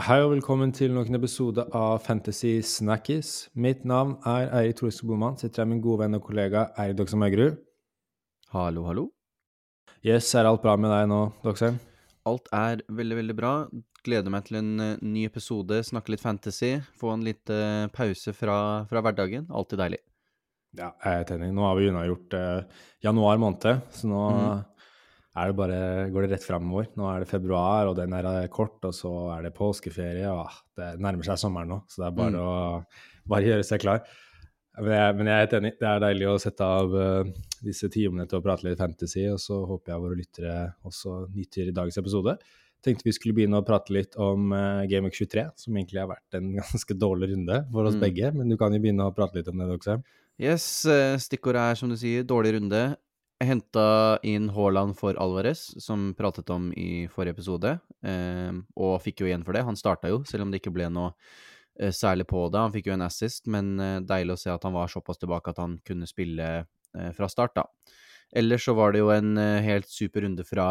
Hei og velkommen til noen episode av Fantasy Snackies. Mitt navn er Eirik Thorske Boman. Sitter her med min gode venn og kollega Eirik Doksen Maugerud. Hallo, hallo. Yes, er alt bra med deg nå, Doksen? Alt er veldig, veldig bra. Gleder meg til en uh, ny episode, snakke litt fantasy, få en liten uh, pause fra, fra, hverdagen. Alltid deilig. Ja, jeg er helt enig. Nå har vi unnagjort eh, januar måned, så nå mm. Det bare, går det rett framover. Nå er det februar, og den er kort, og så er det påskeferie. og Det nærmer seg sommeren nå, så det er bare mm. å bare gjøre seg klar. Men jeg, men jeg, er helt enig. Det er deilig å sette av uh, disse timene til å prate litt fantasy, og så håper jeg våre lyttere også nyter dagens episode. Tenkte vi skulle begynne å prate litt om uh, Game Week 23, som egentlig har vært en ganske dårlig runde for oss mm. begge. Men du kan jo begynne å prate litt om det, Doxheim. Yes, stikkordet er som du sier, dårlig runde. Henta inn Haaland for Alvarez, som pratet om i forrige episode, og fikk jo igjen for det. Han starta jo, selv om det ikke ble noe Eh, særlig på det. Han fikk jo en assist, men eh, deilig å se at han var såpass tilbake at han kunne spille eh, fra start, da. Ellers så var det jo en helt super runde fra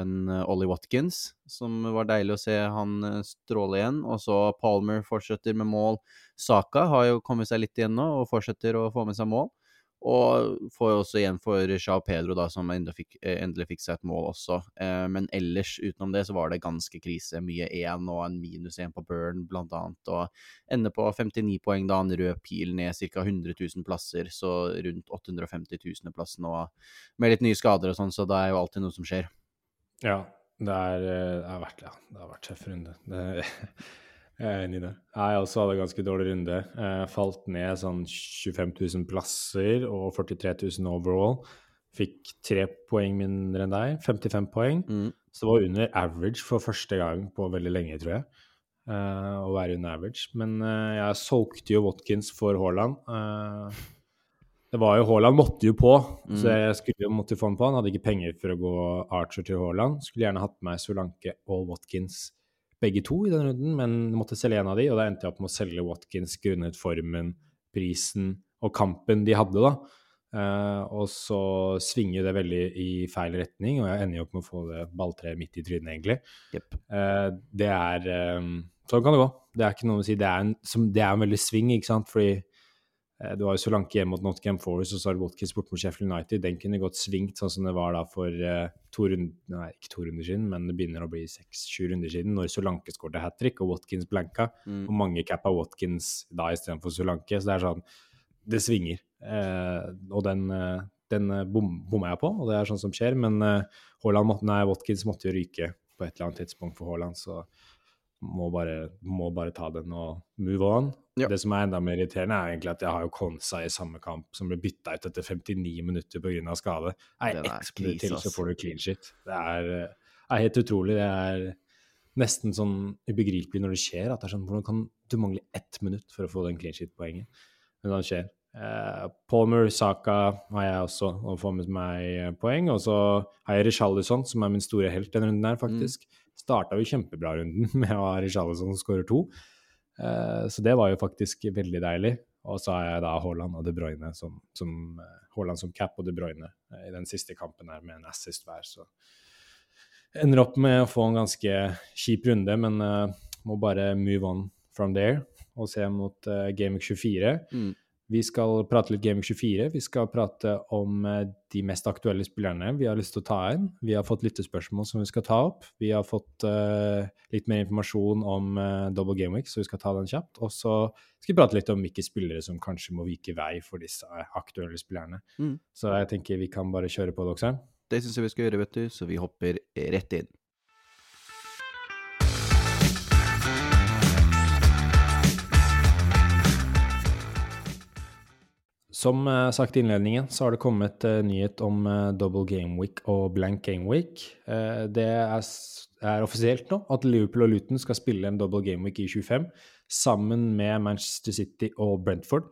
en Ollie Watkins, som var deilig å se han stråle igjen. Og så Palmer fortsetter med mål. Saka har jo kommet seg litt igjen nå og fortsetter å få med seg mål. Og får også igjen for Jao Pedro, da, som fikk, eh, endelig fikk, seg et mål også. Eh, men ellers, utenom det, så var det ganske krise. Mye én og en minus én på Burn, blant annet. Og ender på 59 poeng, da en rød pil ned ca. 100 000 plasser. Så rundt 850 000 plass nå, med litt nye skader og sånn, så det er jo alltid noe som skjer. Ja, det, er, eh, det har vært ja, det har vært tøff runde. Det, Jeg er enig i det. Jeg også hadde ganske dårlig runde. Jeg falt ned sånn 25 000 plasser og 43 000 overall. Fikk tre poeng mindre enn deg, 55 poeng. Mm. Så det var under average for første gang på veldig lenge, tror jeg. Uh, å være under average. Men uh, jeg solgte jo Watkins for Haaland. Uh, det var jo Haaland måtte jo på, mm. så jeg skulle jo måtte få han på. Han hadde ikke penger for å gå Archer til Haaland. Skulle gjerne hatt med meg Solanke og Watkins begge to i den runden, men måtte selge en av de, og da endte jeg opp med å selge Watkins grunnet formen, prisen og kampen de hadde, da. Uh, og så svinger det veldig i feil retning, og jeg ender jo opp med å få det balltreet midt i trynet, egentlig. Yep. Uh, det er um, Sånn kan det gå. Det er ikke noe å si. Det er en, som, det er en veldig sving, ikke sant, fordi Eh, du har jo Solanke hjemme mot Nottingham Forest, og så har du Watkins bort mot Sheffield United. Den kunne gått svingt, sånn som det var da for uh, to runder Nei, ikke to runder siden, men det begynner å bli seks-sju runder siden, når Solanke skåret hat trick og Watkins blanka. Mm. Og mange cappa Watkins da istedenfor Solanke. Så det er sånn Det svinger. Eh, og den, uh, den bom, bomma jeg på, og det er sånn som skjer. Men måtte, nei, Watkins måtte jo ryke på et eller annet tidspunkt for Haaland, så må bare, må bare ta den og move on. Ja. Det som er enda mer irriterende, er egentlig at jeg har jo Konsa i samme kamp, som ble bytta ut etter 59 minutter pga. skade. Nei, ett minutt til, så får du clean shit. Det er, er, helt utrolig. Det er nesten sånn ubegripelig når det skjer. at det er sånn, Hvordan kan du mangle ett minutt for å få den clean shit-poenget? Men det skjer. Eh, Palmer, Saka har jeg også og får med meg poeng. Og så har jeg Richarlison, som er min store helt denne runden her, faktisk. Mm. Starta jo kjempebra runden med å ha Richarlison som skårer to. Uh, så det var jo faktisk veldig deilig. Og så har jeg da Haaland og De Bruyne som, som, uh, Haaland som cap og De Bruyne uh, i den siste kampen her med en assist hver. Så ender opp med å få en ganske kjip runde, men må bare move on from there og se mot Game 24. Mm. Vi skal prate litt Gaming 24. Vi skal prate om eh, de mest aktuelle spillerne vi har lyst til å ta inn. Vi har fått lyttespørsmål som vi skal ta opp. Vi har fått uh, litt mer informasjon om uh, Double Game Week, så vi skal ta den kjapt. Og så skal vi prate litt om hvilke spillere som kanskje må vike vei for disse aktuelle spillerne. Mm. Så jeg tenker vi kan bare kjøre på, Doxeren. Det syns jeg vi skal gjøre, vet du, så vi hopper rett inn. Som uh, sagt i innledningen, så har det kommet uh, nyhet om uh, double game week og blank game week. det er, offisielt nå at Liverpool og Luton skal spille en double game week i 25 sammen med Manchester City og Brentford.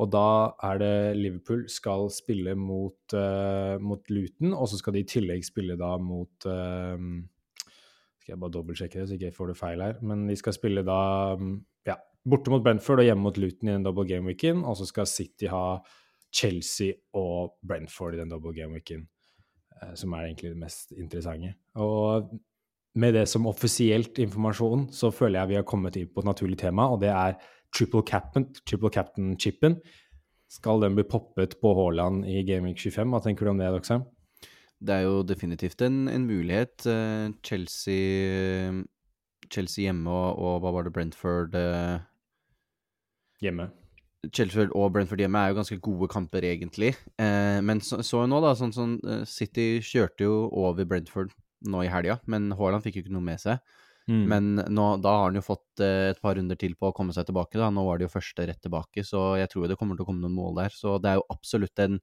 Og da er det Liverpool skal spille mot, mot Luton, og så skal de i tillegg spille da mot Skal jeg bare dobbeltsjekke det, så ikke jeg får det feil her. Men de skal spille da um, ja, borte mot Brentford og hjemme mot Luton i den double game-weeken. Og så skal City ha Chelsea og Brentford i den double game-weeken, eh, som er egentlig det mest interessante. Og med det som offisielt informasjon, så føler jeg vi har kommet inn på et naturlig tema, og det er triple captain, triple captain-chipen. Skal den bli poppet på Haaland i Gaming 25? Hva tenker du om det, Doxheim? Det er jo definitivt en, en mulighet. Eh, Chelsea, Chelsea hjemme og, og hva var det, Brentford eh, Hjemme. Chelsea og Brentford hjemme er jo ganske gode kamper, egentlig. Eh, men så, så nå, da, sånn sånn City kjørte jo over Brentford nå i helga, men Haaland fikk jo ikke noe med seg. Mm. Men nå, da har han jo fått eh, et par runder til på å komme seg tilbake. da. Nå var det jo første rett tilbake, så jeg tror det kommer til å komme noen mål der. Så det er jo absolutt en,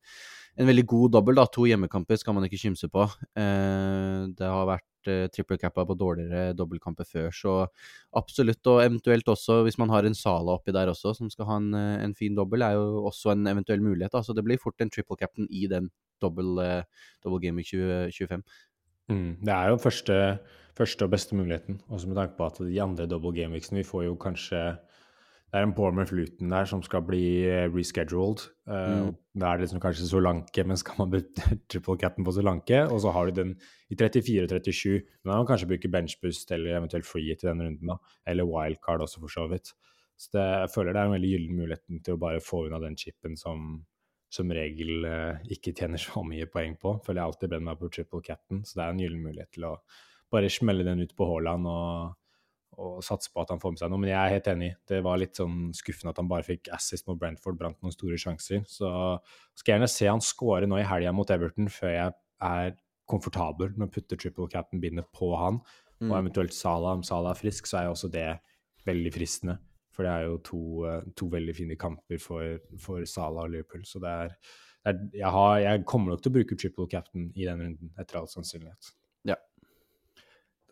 en veldig god dobbel. da. To hjemmekamper skal man ikke kimse på. Eh, det har vært triple cappa på dårligere dobbeltkamper før, så absolutt. Og eventuelt også, hvis man har en Sala oppi der også, som skal ha en, eh, en fin dobbel, er jo også en eventuell mulighet. da. Så det blir fort en triple captain i den dobbel, eh, game i 2025. Mm. Det er jo første, første og beste muligheten, også med tanke på at de andre double game weeksene Vi får jo kanskje Det er en Bournemouth Luton der som skal bli eh, rescheduled. Uh, Mm. Da er det liksom kanskje Solanke, men skal man bruke triple cap'n på Solanke? Og så har du den i 34 og 37. Men da kan man kanskje bruke benchboost eller eventuelt free til den runden, da. Eller wildcard også, for så vidt. Så det, jeg føler det er en veldig gyllen mulighet til å bare få unna den chipen som som regel eh, ikke tjener så mye poeng på. Føler jeg alltid brenner meg på triple cap'n, så det er en gyllen mulighet til å bare smelle den ut på Haaland og, og satse på at han får med seg noe. Men jeg er helt enig. Det var litt sånn skuffende at han bare fikk assist mot Brentford, brant noen store sjanser. Så skal jeg gjerne se han score nå i helga mot Everton før jeg er komfortabel med å putte triple cap'n-bindet på han. Og Mm. eventuelt Salah. Om Salah er frisk, så er jo også det veldig fristende. For det er jo to, eh, to veldig fine kamper for, for Salah og Liverpool. Så det er, det er jeg, har, jeg kommer nok til å bruke triple captain i den runden, etter all sannsynlighet.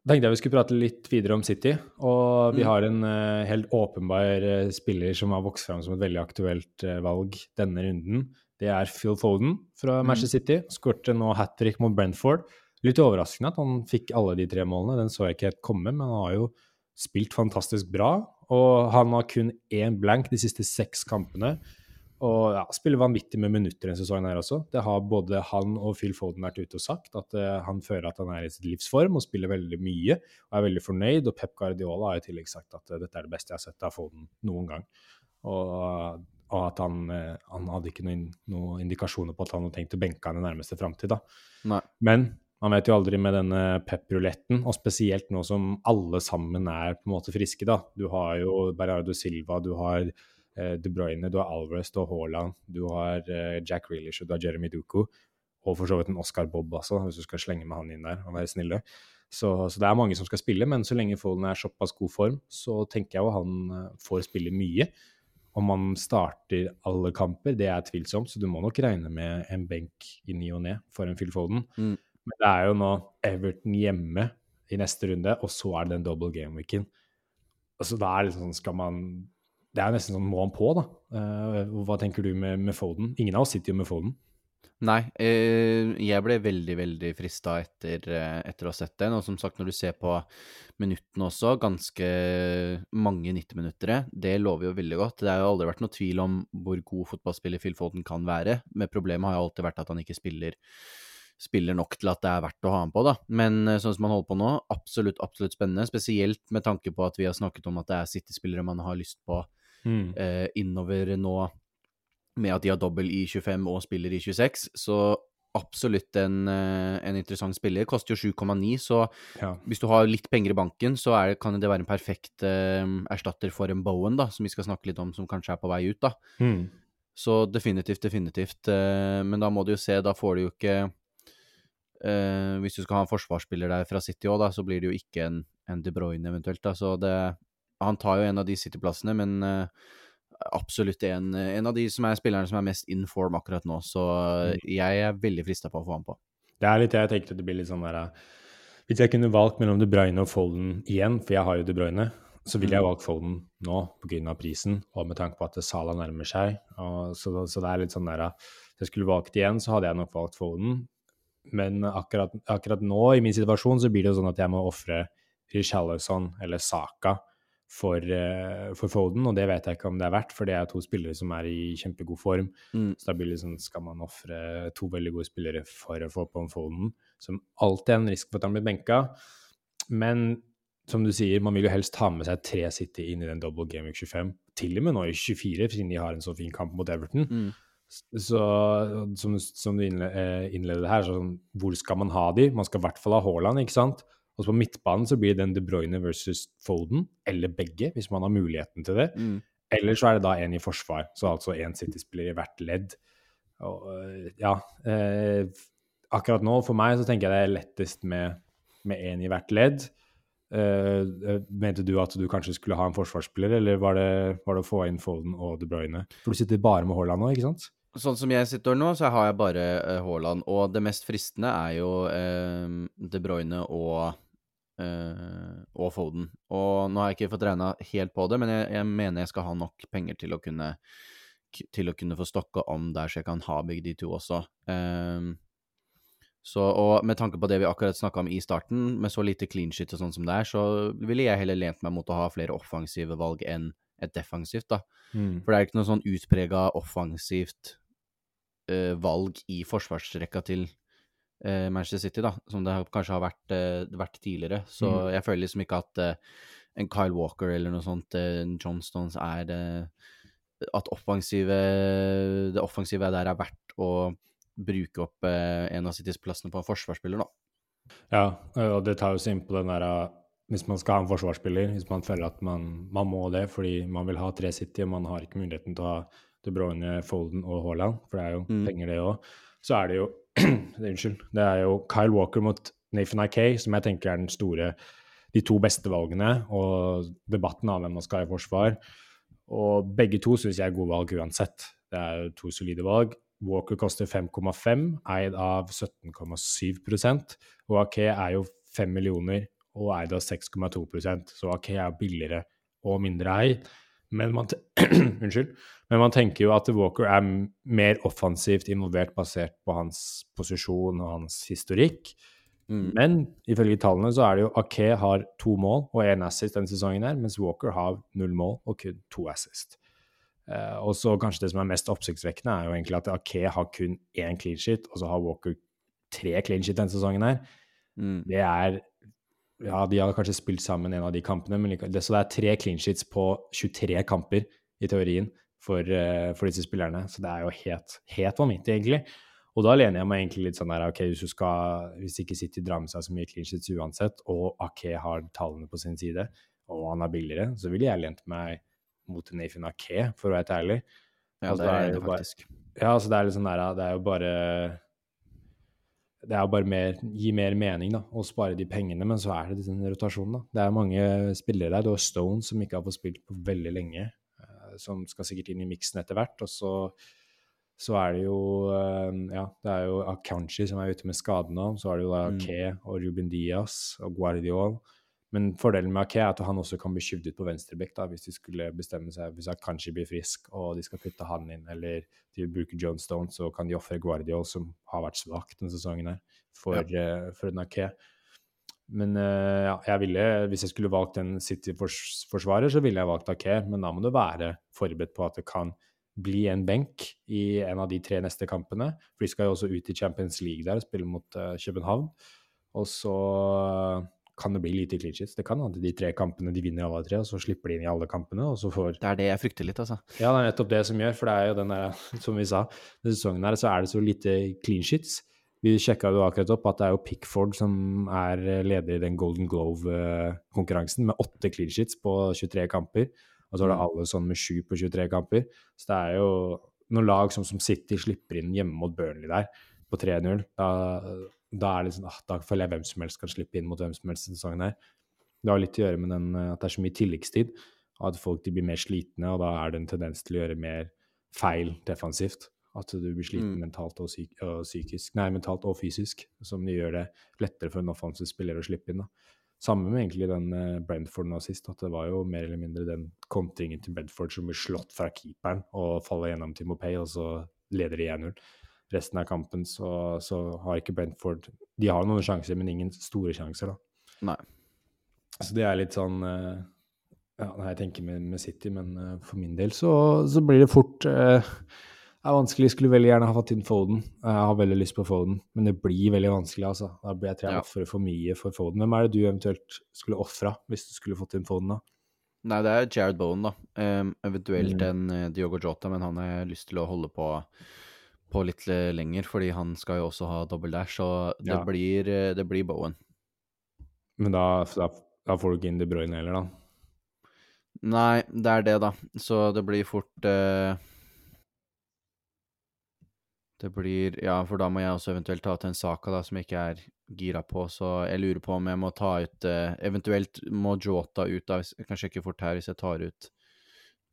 Tenkte jeg vi skulle prate litt videre om City. Og vi Mm. har en uh, helt åpenbar uh, spiller som har vokst fram som et veldig aktuelt uh, valg denne runden. Det er Phil Foden fra Mm. Manchester City. Skårte nå hat trick mot Brentford. Litt overraskende at han fikk alle de tre målene. Den så jeg ikke helt komme, men han har jo spilt fantastisk bra. Og han har kun én blank de siste seks kampene. Og ja, spiller vanvittig med minutter denne sesongen her også. Det har både han og Phil Foden vært ute og sagt, at uh, han føler at han er i sitt livsform og spiller veldig mye og er veldig fornøyd. Og Pep Guardiola har i tillegg sagt at uh, dette er det beste jeg har sett av Foden noen gang. Og, og at han, uh, han hadde ikke noen, noen indikasjoner på at han hadde tenkt å benke han i nærmeste framtid. Men man vet jo aldri med denne pep-ruletten, og spesielt nå som alle sammen er på en måte friske. da. Du har jo Berardo Silva, du har De Bruyne, du har Alvarez, du har Haaland, du har eh, Jack Reelish og du har Jeremy Duku. Og for så vidt en Oscar Bob altså, hvis du skal slenge med han inn der og være snille. Så, så det er mange som skal spille, men så lenge Follen er såpass god form, så tenker jeg jo han eh, får spille mye. Om han starter alle kamper, det er tvilsomt, så du må nok regne med en benk i ny og ne for en Phil Folden. Mm. Men det er jo nå Everton hjemme i neste runde, og så er det den double game weeken. Altså, da er det liksom skal man Det er nesten sånn må han på, da. Eh, hva tenker du med, med Foden? Ingen av oss sitter jo med Foden. Nei, eh, jeg ble veldig, veldig frista etter, eh, etter å ha sett den. Og som sagt, når du ser på minuttene også, ganske mange 90-minuttere, det lover jo veldig godt. Det har jo aldri vært noe tvil om hvor god fotballspiller Phil Foden kan være. Men problemet har jo alltid vært at han ikke spiller, spiller nok til at det er verdt å ha ham på, da. Men sånn som han holder på nå, absolutt, absolutt spennende. Spesielt med tanke på at vi har snakket om at det er City-spillere man har lyst på eh, innover nå med at de har dobbel i 25 og spiller i 26, så absolutt en, eh, en interessant spiller. Koster jo 7,9, så Ja. hvis du har litt penger i banken, så er, kan det være en perfekt eh, erstatter for en Bowen, da, som vi skal snakke litt om, som kanskje er på vei ut, da. Mm. Så definitivt, definitivt. eh, men da må du jo se, da får du jo ikke eh, Hvis du skal ha en forsvarsspiller der fra City òg, så blir det jo ikke en, en De Bruyne eventuelt, da. Så det Han tar jo en av de City-plassene, men eh, absolutt en, en av de som er spillerne som er mest in form akkurat nå. Så eh, jeg er veldig frista på å få han på. Det er litt det jeg tenkte det blir litt sånn der eh, Hvis jeg kunne valgt mellom De Bruyne og Foden igjen, for jeg har jo De Bruyne, så ville jeg valgt Foden nå pga. prisen og med tanke på at Salah nærmer seg. Så, så det er litt sånn der Hvis jeg skulle valgt igjen, så hadde jeg nok valgt Foden. Men akkurat, akkurat nå, i min situasjon, så blir det jo sånn at jeg må ofre Richarlison eller Saka for, eh, for Foden, og det vet jeg ikke om det er verdt, for det er to spillere som er i kjempegod form. Mm. Så da blir det liksom, skal man ofre to veldig gode spillere for å få på en Foden, som alltid er en risk for at han blir benka. men som du sier, man vil jo helst ha med seg tre City inn i den double game week 25. Til og med nå i 24, siden de har en så fin kamp mot Everton. Mm. Så som, som du eh, innledet her, sånn, hvor skal man ha de? Man skal i hvert fall ha Haaland, ikke sant? Og så på midtbanen så blir det en De Bruyne versus Foden, eller begge, hvis man har muligheten til det. Mm. Eller så er det da en i forsvar, så altså én City-spiller i hvert ledd. Og, øh, ja, eh, akkurat nå, for meg, så tenker jeg det er lettest med med én i hvert ledd. Eh, eh, mente du at du kanskje skulle ha en forsvarsspiller, eller var det, var det å få inn Foden og De Bruyne? For du sitter bare med Haaland nå, ikke sant? Sånn som jeg sitter nå, så har jeg bare eh, Haaland. Og det mest fristende er jo eh, De Bruyne og, eh, og Foden. Og nå har jeg ikke fått regna helt på det, men jeg, jeg mener jeg skal ha nok penger til å kunne til å kunne få stokka om der, så jeg kan ha begge de to også. Uh, så, og med tanke på det vi akkurat snakka om i starten, med så lite clean shit og sånn som det er, så ville jeg heller lent meg mot å ha flere offensive valg enn et defensivt, da. For det er ikke noe sånn utprega offensivt uh, valg i forsvarsrekka til eh, Manchester City, da, som det kanskje har vært, eh, vært tidligere. Så Mm. jeg føler liksom ikke at eh, en Kyle Walker eller noe sånt, eh, en John Stones, er At offensive, det offensive der er verdt å bruke opp eh, en av Citys plassene på en forsvarsspiller, da. Ja, og det tar jo seg inn på den der uh, Hvis man skal ha en forsvarsspiller, hvis man føler at man, man må det fordi man vil ha tre City, og man har ikke muligheten til å ha De Bruyne, Folden og Haaland, for det er jo Mm. penger, det òg, så er det jo Unnskyld. Det er jo Kyle Walker mot Nathan Ikay som jeg tenker er den store De to beste valgene, og debatten av hvem man skal ha i forsvar. Og begge to syns jeg er gode valg uansett. Det er to solide valg. Walker koster 5,5, eid av 17,7% og Ake er jo 5 millioner og eid av 6,2% så Ake er billigere og mindre ei. Men man, Unnskyld. Men man tenker jo at Walker er mer offensivt involvert basert på hans posisjon og hans historikk. Mm. Men ifølge tallene så er det jo Ake har to mål og én assist denne sesongen, her, mens Walker har null mål og kun to assist. Uh, og så kanskje det som er mest oppsiktsvekkende, er jo egentlig at Ake har kun én clean sheet, og så har Walker tre clean sheet denne sesongen her. Mm. Det er Ja, de har kanskje spilt sammen en av de kampene, men det, så det er tre clean sheets på 23 kamper i teorien for, eh, for disse spillerne. Så det er jo helt, helt vanvittig, egentlig. Og da lener jeg meg egentlig litt sånn der, ok, hvis, du skal, hvis ikke City drar med seg så mye clean sheets uansett, og Ake har tallene på sin side, og han er billigere, så ville jeg lent meg mot Nathan Ake, for å være helt ærlig. Ja, Altså, det er er er det faktisk. bare-. Ja, altså det er litt sånn der, det er jo bare Det er bare mer, gi mer mening, da, å spare de pengene, men så er det den rotasjonen, da. Det er mange spillere der. Du har Stone, som ikke har fått spilt på veldig lenge, eh, som skal sikkert inn i miksen etter hvert. Og så, så er det jo eh, Ja, det er jo Akanchi som er ute med skade nå. Så er det jo da Mm. Ke og Ruben Diaz og Guardiol. Men fordelen med Ake er at han også kan bli skyvd ut på venstrebekk hvis de skulle bestemme seg, hvis han kanskje blir frisk og de skal putte han inn, eller de bruker John Stone, så kan de ofre Guardiol, som har vært svak denne sesongen her, for, eh, for en Ake. Men eh, ja, jeg ville, hvis jeg skulle valgt en City-forsvarer, så ville jeg valgt Ake, men da må du være forberedt på at det kan bli en benk i en av de tre neste kampene. For de skal jo også ut i Champions League der og spille mot uh, København. Og så kan det bli lite clean sheets. Det kan hende de tre kampene de vinner alle tre, og så slipper de inn i alle kampene, og så får Det er det jeg frykter litt, altså. ja, det er nettopp det som gjør, for det er jo den der, som vi sa, denne sesongen her så er det så lite clean sheets. Vi sjekka jo akkurat opp at det er jo Pickford som er leder i den Golden Glove-konkurransen, med åtte clean sheets på 23 kamper. Og så er det alle sånn med sju på 23 kamper. Så det er jo noen lag som, som City slipper inn hjemme mot Burnley der, på 3-0. Da, da er det sånn, ah, da føler jeg hvem som helst kan slippe inn mot hvem som helst denne sesongen her. Det har litt å gjøre med den, eh, at det er så mye tilleggstid at folk de blir mer slitne, og da er det en tendens til å gjøre mer feil defensivt. At du blir sliten Mm. mentalt og, psyk og psykisk, nei, mentalt og fysisk, som det gjør det lettere for en offensiv spiller å slippe inn. da. Samme med egentlig den eh, Brentford nå sist, at det var jo mer eller mindre den kontringen til Brentford som blir slått fra keeperen og faller gjennom til Mopay, og så leder de 1-0. Resten av kampen så, så har ikke Brentford De har noen sjanser, men ingen store sjanser, da. Nei. Så det er litt sånn eh, Ja, nei, jeg tenker med, med City, men eh, for min del så, så blir det fort eh, Det er vanskelig. Skulle veldig gjerne ha fått inn Foden. Jeg har veldig lyst på Foden, men det blir veldig vanskelig, altså. Da blir jeg tror jeg Ja. ofrer for mye for Foden. Hvem er det du eventuelt skulle ofra hvis du skulle fått inn Foden, da? Nei, det er Jared Bowen, da. Um, eventuelt Mm. en eh, Diogo Jota, men han har lyst til å holde på, på litt lenger, fordi han skal jo også ha double dash, så det, Ja. blir, eh, det blir Bowen. Men da, da, da får du ikke inn De Bruyne heller, da. Nei, det er det, da. Så det blir fort eh, Det blir Ja, for da må jeg også eventuelt ta til en Saka, da, som jeg ikke er gira på, så jeg lurer på om jeg må ta ut eh, Eventuelt må Jota ut, da. hvis- Jeg kan sjekke fort her hvis jeg tar ut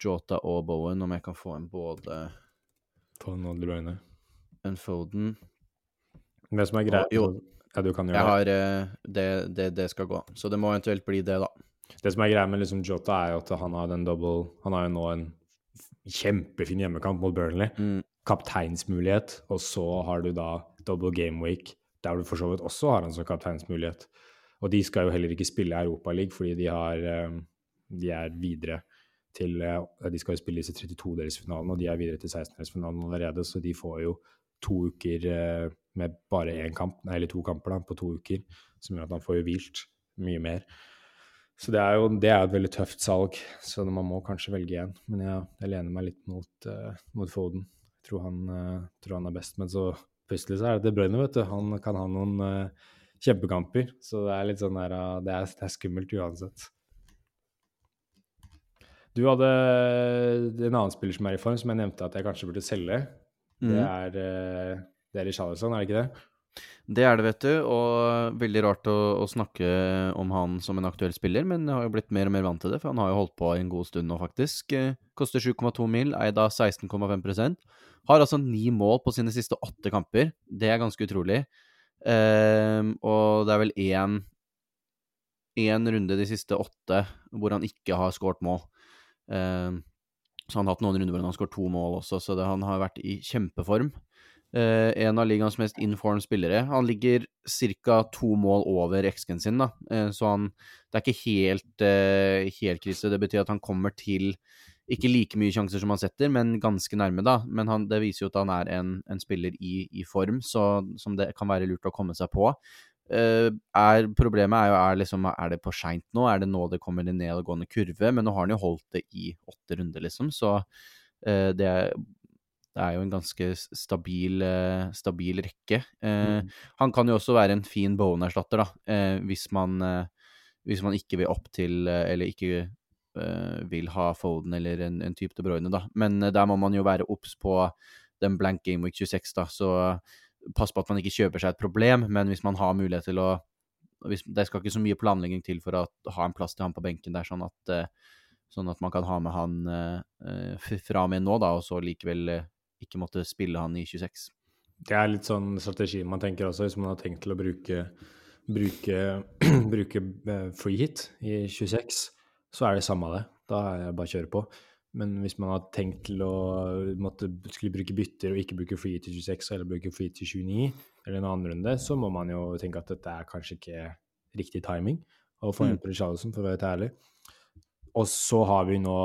Jota og Bowen, om jeg kan få en både Foden og De Bruyne. en Foden Det som er greit Jo. Ja, du kan gjøre Jeg har eh, det, det, det skal gå. Så det må eventuelt bli det, da. Det som er greia med liksom Jota, er jo at han har den double Han har jo nå en kjempefin hjemmekamp mot Burnley. Mm, Kapteinsmulighet, og så har du da double game week, der du for så vidt også har en som kapteinsmulighet. Og de skal jo heller ikke spille Europaligaen fordi de har eh, De er videre til eh, De skal jo spille disse 32-delsfinalene, og de er videre til 16-delsfinalen allerede, så de får jo to uker eh, med bare én kamp, nei, eller to kamper da, på to uker, som gjør at han får jo hvilt mye mer. Så det er jo det er et veldig tøft salg, så man må kanskje velge én. Men jeg, jeg lener meg litt mot, uh, mot Foden. Jeg tror han, uh, tror han er best. Men så plutselig så er det De Bruyne, vet du. Han kan ha noen uh, kjempekamper. Så det er litt sånn der, eh, det, er, det er skummelt uansett. Du hadde en annen spiller som er i form, som jeg nevnte at jeg kanskje burde selge. Det Mm. er, eh, det er Richarlison, er det ikke det? Det er det, vet du, og veldig rart å, å snakke om han som en aktuell spiller, men jeg har jo blitt mer og mer vant til det, for han har jo holdt på en god stund nå, faktisk. Eh, Koster 7,2 mil, eid av 16,5% Har altså ni mål på sine siste åtte kamper. Det er ganske utrolig. Um, og det er vel én én runde de siste åtte hvor han ikke har skåret mål. Ehm, så han har hatt noen runder hvor han har skåret to mål også, så det, han har vært i kjempeform. Eh, en av ligaens mest inform spillere. Han ligger ca. to mål over XG-en sin, da. Eh, så han Det er ikke helt, eh, helt krise. Det betyr at han kommer til ikke like mye sjanser som han setter, men ganske nærme, da. Men han, det viser jo at han er en, en spiller i, i form, så, som det kan være lurt å komme seg på. Eh, er, problemet er jo er, liksom, er det for seint nå? Er det nå det kommer en nedadgående kurve? Men nå har han jo holdt det i åtte runder, liksom, så uh, det, er, det er jo en ganske stabil, uh, stabil rekke. Uh, Mm. Han kan jo også være en fin Bowen-erstatter, da, hvis, man, hvis man ikke vil opp til Eller ikke vil ha Foden eller en, en type De Bruyne, da. Men der må man jo være obs på den blank game week 26, da, så pass på at man ikke kjøper seg et problem, men hvis man har mulighet til å hvis, Det skal ikke så mye planlegging til for å ha en plass til han på benken der, sånn at, eh, sånn at man kan ha med han eh, fra og med nå, da, og så likevel eh, ikke måtte spille han i 26. Det er litt sånn strategi man tenker også, hvis man har tenkt til å bruke, bruke, bruke free hit i 26, så er det samme det. Da er det bare å kjøre på. Men hvis man har tenkt til å måtte, skulle bruke bytter og ikke bruke free til 26 eller bruke free til 29, eller en annen runde, så må man jo tenke at dette er kanskje ikke riktig timing å få Mm. inn på Richarlison, for å være helt ærlig. Og så har vi nå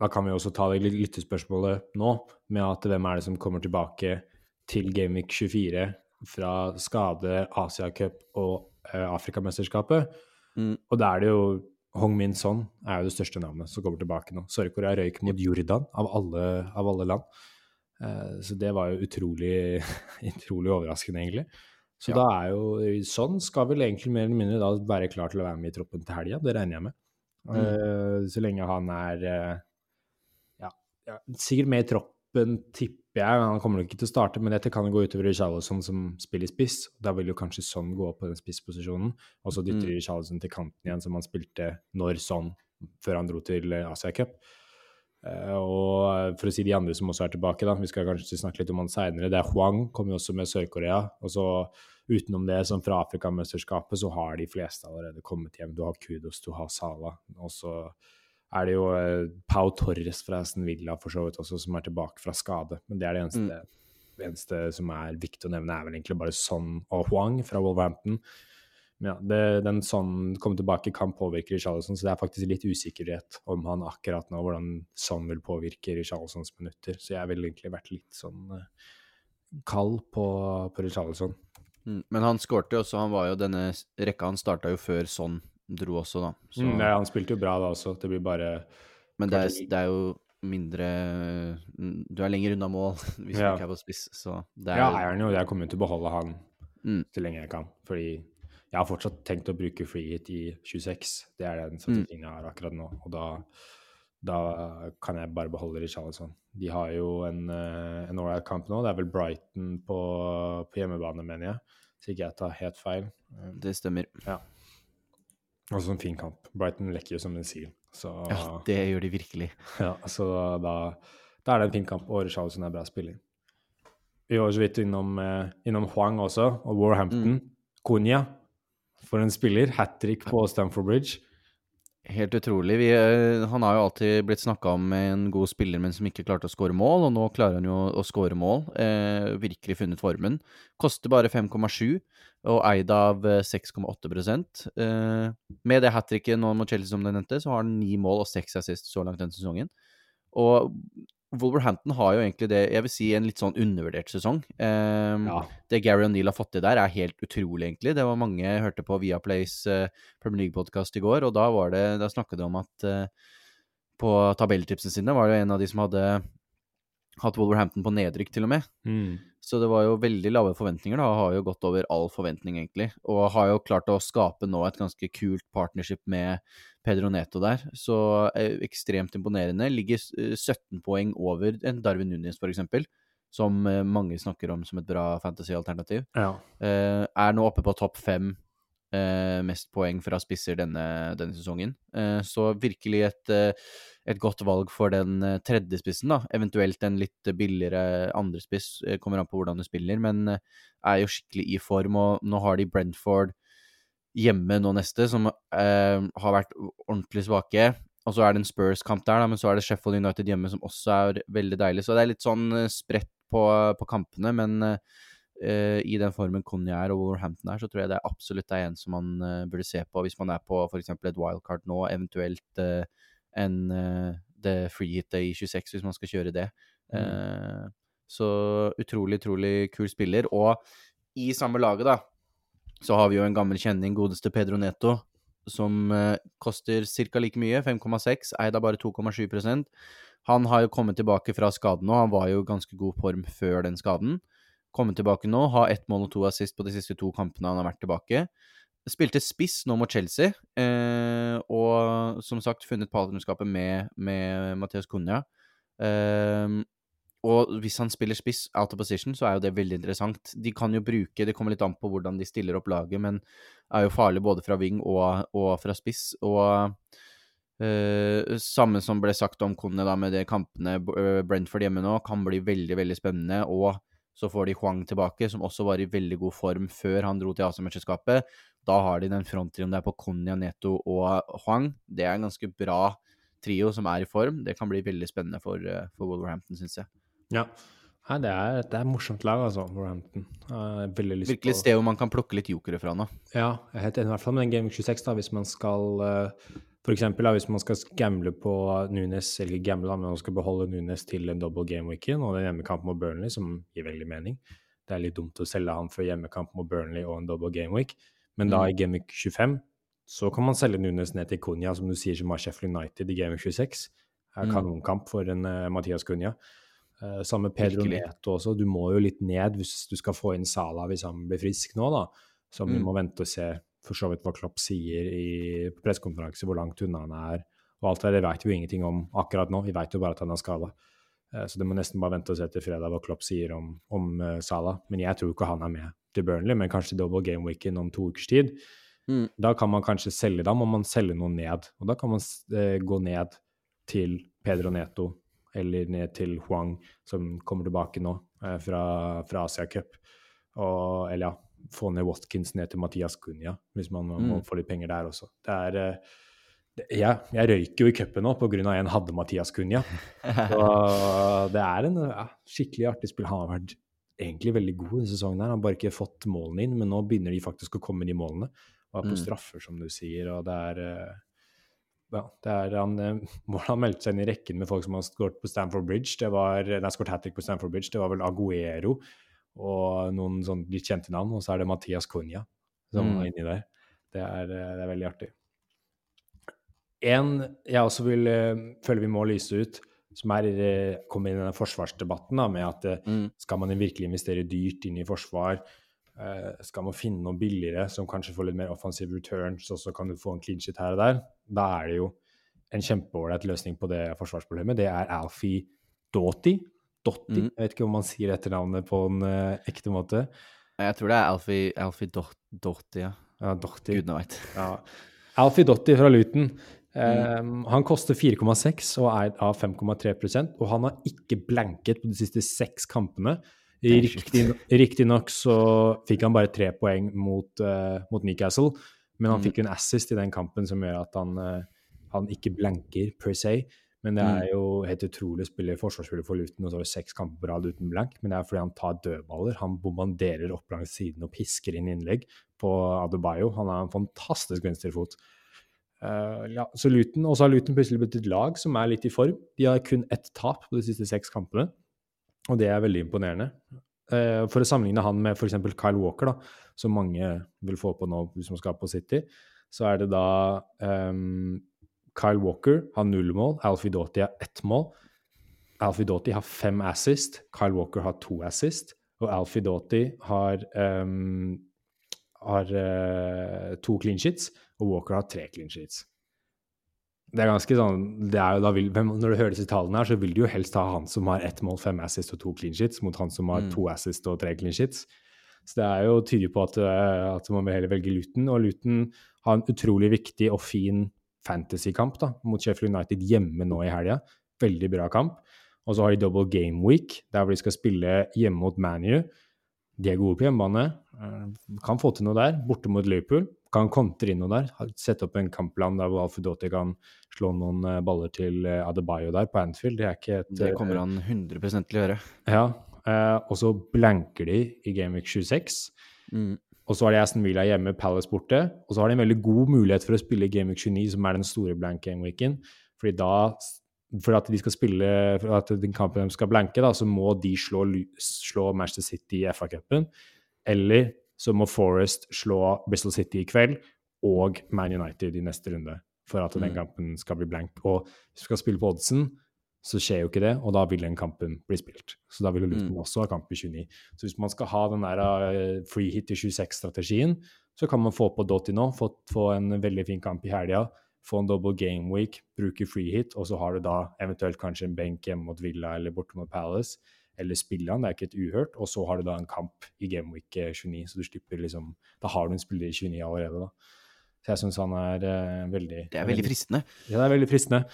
Da kan vi også ta det ly- lyttespørsmålet nå, med at hvem er det som kommer tilbake til Gameweek 24 fra skade, Asiacup og uh, Afrikamesterskapet. Mm. Og da er det jo Hong Min Son er jo det største navnet som kommer tilbake nå. Sør-Korea røyk mot Jordan, av alle, av alle land. Eh, så det var jo utrolig, utrolig overraskende, egentlig. Så Ja. da er jo Sånn skal vel egentlig mer eller mindre da være klar til å være med i troppen til helga, det regner jeg med. Mm. Eh, så lenge han er eh, ja, ja, sikkert med i troppen, tipper jeg. Han kommer nok ikke til å starte, men dette kan jo gå utover Richarlison som spiller spiss. Da vil jo kanskje Son gå opp på den spissposisjonen, og så dytter Mm. Richarlison til kanten igjen, som han spilte når Son, før han dro til eh, Asia Cup. Eh, og for å si de andre som også er tilbake, da, vi skal kanskje snakke litt om han seinere. Det er Huang, kommer jo også med Sør-Korea. Og så utenom det, som fra Afrikamesterskapet, så har de fleste allerede kommet hjem. Du har Kudos, du har Sala. Og så er det jo eh, Pau Torres fra Aston Villa for så vidt også, som er tilbake fra skade. Men det er det eneste, det eneste som er viktig å nevne, er vel egentlig bare Son og Huang fra Wolverhampton. Men ja, det, den Son kom tilbake kan påvirke Richarlison, så det er faktisk litt usikkerhet om han akkurat nå, hvordan Son vil påvirke Richarlisons minutter. Så jeg ville egentlig vært litt sånn uh, kald på, på Richarlison. Mm, men han skårte jo også, han var jo denne rekka han starta jo før sånn dro også, da. Så... Mm, ja, han spilte jo bra da også, det blir bare Men det er, det er jo mindre Du er lenger unna mål hvis ja. du ikke er på spiss, så det er Ja, eieren jo, jeg kommer til å beholde han mm. så lenge jeg kan, fordi jeg har fortsatt tenkt å bruke free hit i 26. Det er den strategien jeg har akkurat nå. Og da, da kan jeg bare beholde Richarlison. De har jo en, eh, en ålreit kamp nå. Det er vel Brighton på, på hjemmebane, mener jeg. Så ikke jeg tar helt feil. Det stemmer. Ja. Også en fin kamp. Brighton lekker jo som en sil. Så, ja, det gjør de virkelig. Ja, så da, da er det en fin kamp, og Richarlison er bra spiller. Vi var så vidt innom, eh, innom Huang også, og Warhampton. Mm. Konya for en spiller. Hat trick på Stamford Bridge. Helt utrolig. Vi, eh, han har jo alltid blitt snakka om med en god spiller, men som ikke klarte å skåre mål, og nå klarer han jo å skåre mål. Eh, virkelig funnet formen. Koster bare 5,7 og eid av 6,8 eh, eh, Med det hat tricket nå mot Chelsea som du nevnte, så har han ni mål og seks assist så langt denne sesongen. Og Wolverhampton har jo egentlig det jeg vil si en litt sånn undervurdert sesong. Um, ja. Det Gary O'Neill har fått til der, er helt utrolig, egentlig. Det var mange jeg hørte på Viaplays uh, Premier League-podkast i går, og da, var det, da snakket de om at uh, på tabelltipsene sine var det en av de som hadde hatt Wolverhampton på nedrykk, til og med. Mm. Så det var jo veldig lave forventninger, da. Har jo gått over all forventning, egentlig. Og har jo klart å skape nå et ganske kult partnership med Pedro Neto der. Så eh, ekstremt imponerende. Ligger 17 eh, poeng over en Darwin Nunes, for eksempel. Som eh, mange snakker om som et bra fantasy-alternativ. Ja. Er nå oppe på topp fem eh, mest poeng fra spisser denne, denne sesongen. Eh, så virkelig et, et, godt valg for den tredje spissen, da. Eventuelt en litt billigere andrespiss, kommer an på hvordan du spiller, men er jo skikkelig i form. Og nå har de Brentford hjemme nå neste, som eh, har vært ordentlig svake. Og så er det en Spurs-kamp der, da, men så er det Sheffield United hjemme, som også er veldig deilig. Så det er litt sånn eh, spredt på, på kampene, men eh, i den formen Conny er og Wolverhampton er, så tror jeg det er absolutt er en som man eh, burde se på hvis man er på f.eks. et wildcard nå, eventuelt eh, en uh, det freehitet i 26, hvis man skal kjøre det. Mm. så utrolig, utrolig kul spiller. Og i samme laget, da, så har vi jo en gammel kjenning, godeste Pedro Neto, som eh, koster ca. like mye, 5,6, eid av bare 2,7% Han har jo kommet tilbake fra skaden nå, han var jo i ganske god form før den skaden. Kommet tilbake nå, ha ett mål og to assist på de siste to kampene han har vært tilbake. Spilte spiss nå mot Chelsea, eh, og som sagt funnet partnerskapet med, med Mathias Cunha. Eh, og hvis han spiller spiss out of position, så er jo det veldig interessant. De kan jo bruke Det kommer litt an på hvordan de stiller opp laget, men er jo farlig både fra wing og, og fra spiss. Og uh, samme som ble sagt om Cunha da med de kampene eh, Brentford hjemme nå, kan bli veldig, veldig spennende. Og så får de Huang tilbake, som også var i veldig god form før han dro til Asiamesterskapet. Da har de den fronttrioen der på Konya, Neto og Huang. Det er en ganske bra trio som er i form. Det kan bli veldig spennende for, eh, for Wolverhampton, syns jeg. Ja. Nei, det er, det er et morsomt lag, altså, Wolverhampton. Virkelig et sted hvor man kan plukke litt jokere fra nå. Ja, jeg er helt enig i hvert fall med den Game 26, da, hvis man skal uh, for eksempel, hvis man skal gamble på Nunes, eller gamble, da, men man skal beholde Nunes til en double game weekend og en hjemmekampen mot Burnley, som gir veldig mening. Det er litt dumt å selge han før hjemmekamp mot Burnley og en double game week, men da mm. i game week 25 så kan man selge Nunes ned til Cunha, som du sier, som har Sheffield United i game week 26. Det er mm. kanonkamp for en uh, Mathias Cunha. Uh, samme Pedro. Neto også. Du må jo litt ned hvis du skal få inn Sala hvis han blir frisk nå, da. Som mm. vi må vente og se for så vidt hva Klopp sier i pressekonferanse, hvor langt unna han er. Og alt det der vet vi jo ingenting om akkurat nå. Vi vet jo bare at han er skada. Uh, så det må nesten bare vente og se til fredag hva Klopp sier om, om Salah. Men jeg tror ikke han er med til Burnley, men kanskje double game weekend om to ukers tid. Mm. Da kan man kanskje selge, da må man selge noe ned. Og da kan man gå ned til Pedro Neto eller ned til Huang, som kommer tilbake nå eh, fra, fra Asia Cup. Og, eller ja, få ned Watkins ned til Mathias Cunha, hvis man mm. må få litt penger der også. Det er eh, det, jeg, jeg røyker jo i cupen nå pga. en hadde Mathias Cunha. Og det er en ja, skikkelig artig spill. Han har vært egentlig veldig god denne sesongen. her. Han har bare ikke fått målene inn, men nå begynner de faktisk å komme i målene. var på Mm. straffer, som du sier, og det er eh, ja, det er han, eh, han meldte seg inn i rekken med folk som har skåret på Stanford Bridge. Det var, nei, skåret hat trick på Stanford Bridge. Det var vel Aguero og noen sånn litt kjente navn. Og så er det Mathias Cunha som Mm. er inni der. Det er, eh, det er veldig artig. En jeg også vil eh, føler vi må lyse ut, som er eh, kommer inn i denne forsvarsdebatten da, med at Mm. skal man virkelig investere dyrt inn i forsvar, skal man finne noe billigere som kanskje får litt mer offensive returns, og så kan du få en clean shit her og der, da er det jo en kjempeålreit løsning på det forsvarsproblemet. Det er Alfie Doughty. Dotti, Mm. jeg vet ikke om man sier etternavnet på en uh, ekte måte. Jeg tror det er Alfie, Alfie Dot, Dotti, ja. Ja, Dotti. Gudene veit. Ja. Alfie Dotti fra Luton. Um, han koster 4,6 og er av 5,3% og han har ikke blanket på de siste seks kampene. Er. Riktig- Riktignok så fikk han bare tre poeng mot, uh, mot Newcastle, men han Mm. fikk jo en assist i den kampen som gjør at han, uh, han ikke blanker per se. Men det er Mm. jo helt utrolig å spille forsvarsspiller for Luton og så har det seks kamper på rad uten blank. Men det er fordi han tar dødballer. Han bombarderer opp langs siden og pisker inn innlegg på Adebayo. Han har en fantastisk venstrefot. Uh, ja, så Luton, Og så har Luton plutselig blitt et lag som er litt i form. De har kun ett tap på de siste seks kampene, og det er veldig imponerende. Uh, for å sammenligne han med f.eks. Kyle Walker, da, som mange vil få på nå hvis man skal på City, så er det da ehm, Kyle Walker har null mål, Alfie Doughty har ett mål. Alfie Doughty har fem assist, Kyle Walker har to assist, og Alfie Doughty har, um, har uh, to clean sheets, og Walker har tre clean sheets. Det er ganske sånn det er jo da vil, Når du hører disse tallene, her, så vil du jo helst ha han som har ett mål, fem assist og to clean sheets, mot han som har Mm. to assist og tre clean sheets. Så det er jo tydelig på at, eh, at man vil heller velge Luton. Og Luton har en utrolig viktig og fin fantasykamp da, mot Sheffield United hjemme nå i helga. Veldig bra kamp. Og så har de double game week, der hvor de skal spille hjemme mot ManU. De er gode på hjemmebane. eh, Kan få til noe der. Borte mot Liverpool. Kan kontre inn noe der. Sette opp en kampplan der hvor Doughty kan slå noen eh, baller til eh, Adebayo der på Anfield. Det er ikke et Det kommer han 100 til å gjøre. Ja. og så blanker de i Gameweek 26. Mm. Og så har de Aston Villa hjemme, Palace borte. Og så har de en veldig god mulighet for å spille i Gameweek 29, som er den store blank gameweeken. Fordi da For at de skal spille For at den kampen de skal blanke, da, så må de slå, slå Manchester City i FA-cupen. Eller så må Forest slå Bristol City i kveld og Man United i neste runde. For at den Mm. kampen skal bli blank. Og hvis du skal spille på oddsen, så skjer jo ikke det, og da vil den kampen bli spilt. Så da vil jo Luton Mm. også ha kamp i 29. Så hvis man skal ha den der eh, free hit i 26-strategien, så kan man få på Doty nå, få, få en veldig fin kamp i helga, få en double game week, bruke free hit, og så har du da eventuelt kanskje en benk hjemme mot Villa eller borte mot Palace, eller spille han, det er ikke et uhørt, og så har du da en kamp i game week eh, 29, så du slipper liksom Da har du en spiller i 29 allerede, da. Så jeg syns han er eh, veldig Det er veldig fristende. ja, det er veldig fristende.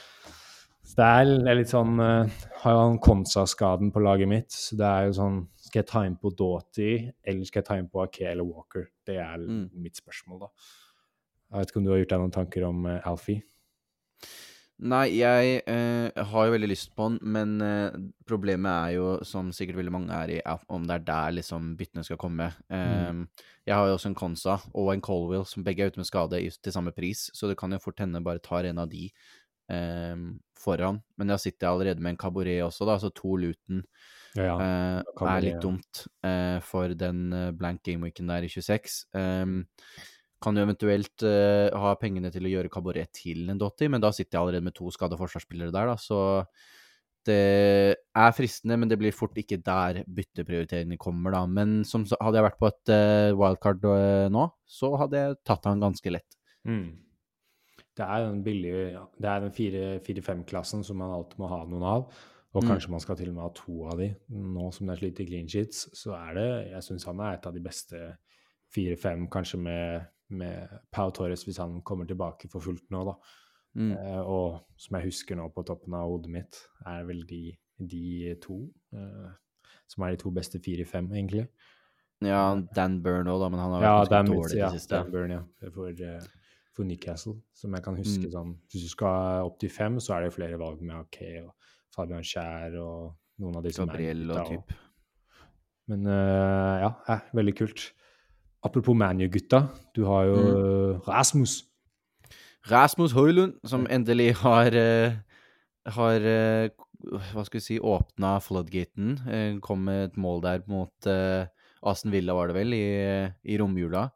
Så det er, det er litt sånn uh, Har jo han Konsa-skaden på laget mitt, så det er jo sånn Skal jeg ta inn på Doughty, eller skal jeg ta inn på Ake eller Walker? Det er Mm. mitt spørsmål, da. Jeg vet ikke om du har gjort deg noen tanker om uh, Alfie? Nei, jeg eh, har jo veldig lyst på den, men eh, problemet er jo, som sikkert veldig mange er i, om det er der liksom byttene skal komme. Eh, Jeg har jo også en Konsa og en Colwell som begge er ute med skade til samme pris, så det kan jo fort hende bare tar en av de eh, foran. Men jeg sitter allerede med en Caboret også, da, så to Luton Ja, ja. Uh, er litt dumt uh, for den eh, blank gameweeken der i 26. Um, kan jo eventuelt uh, ha pengene til å gjøre kabaret til en Dotti, men da sitter jeg allerede med to skada forsvarsspillere der, da, så det er fristende, men det blir fort ikke der bytteprioriteringene kommer, da. Men som, hadde jeg vært på et wildcard nå, så hadde jeg tatt han ganske lett. Mm. Det er den billige Det er den 4-5-klassen som man alltid må ha noen av. Og Mm. kanskje man skal til og med ha to av de. Nå som det er slitt i clean sheets, så er det Jeg syns han er et av de beste 4-5, kanskje med, med Pau Torres hvis han kommer tilbake for fullt nå, da. Mm. Eh, og som jeg husker nå på toppen av hodet mitt, er vel de, de to. eh, som er de to beste 4-5, egentlig. Ja, Dan Burn òg, da, men han har Ja, vært Dan, ganske dårlig i ja, det siste. Dan Burn, ja. For, eh, for Newcastle, som jeg kan huske Mm. sånn Hvis du skal opp til fem, så er det flere valg med Ake og Fabian Skjær og noen av de som Gabriel er og typ. Men uh, ja, eh, veldig kult. apropos ManU-gutta, du har jo Mm. Rasmus. Rasmus Høylund, som endelig har eh, Har Hva skal vi si Åpna floodgaten. Kom med et mål der mot Aston Villa, var det vel, i, i romjula.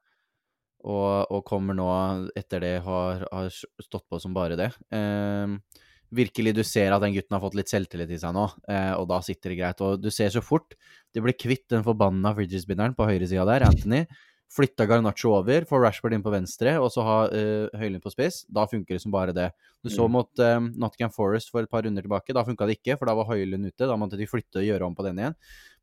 Og, og kommer nå, etter det, har, har stått på som bare det. Eh, virkelig, du ser at den gutten har fått litt selvtillit i seg nå, eh, og da sitter det greit. Og du ser så fort de blir kvitt den forbanna fridges-binderen på høyresida der, Anthony. Flytta Garnaccio over, får Rashford inn på venstre, og så ha uh, Høylund på spiss. Da funker det som bare det. Du så Mm. mot eh, Nottingham Forest for et par runder tilbake. Da funka det ikke, for da var Høylund ute. Da måtte de flytte og gjøre om på den igjen.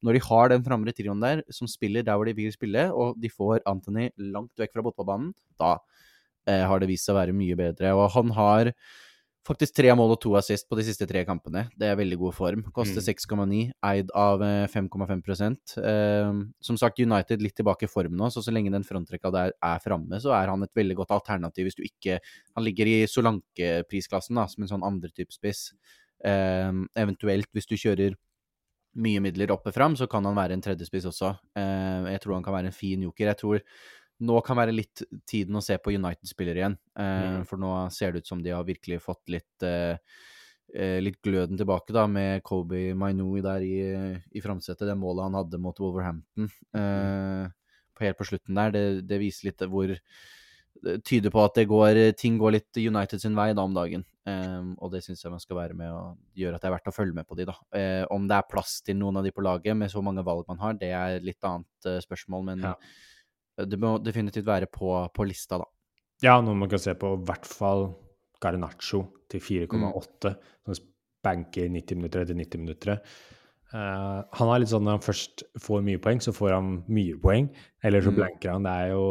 Når de har den framre trioen der, som spiller der hvor de vil spille, og de får Anthony langt vekk fra fotballbanen, da uh, har det vist seg å være mye bedre. Og han har faktisk tre mål og to assist på de siste tre kampene. Det er veldig god form. Koster Mm. 6,9, eid av eh, 5,5 eh, Som sagt, United litt tilbake i form nå, så så lenge den frontrekka der er framme, så er han et veldig godt alternativ hvis du ikke Han ligger i Solanke-prisklassen, da, som en sånn andre type spiss. Eh, eventuelt hvis du kjører mye midler opp og fram, så kan han være en tredjespiss også. Eh, jeg tror han kan være en fin joker. Jeg tror nå kan være litt tiden å se på United-spillere igjen. Eh, Mm. For nå ser det ut som de har virkelig fått litt eh, eh, litt gløden tilbake, da, med Kobe Mainou der i, i framsetet. Det målet han hadde mot Wolverhampton eh, på helt på slutten der, det, det viser litt hvor det tyder på at det går, ting går litt United sin vei da om dagen. Eh, og det syns jeg man skal være med og gjøre at det er verdt å følge med på de, da. Eh, om det er plass til noen av de på laget med så mange valg man har, det er litt annet eh, spørsmål, men Ja. Det må definitivt være på, på lista, da. Ja, noe man kan se på, i hvert fall Garnaccio til 4,8, som banker 90 minutter etter 90 minutter. Uh, han er litt sånn når han først får mye poeng, så får han mye poeng. Eller så Mm. blanker han. Det er jo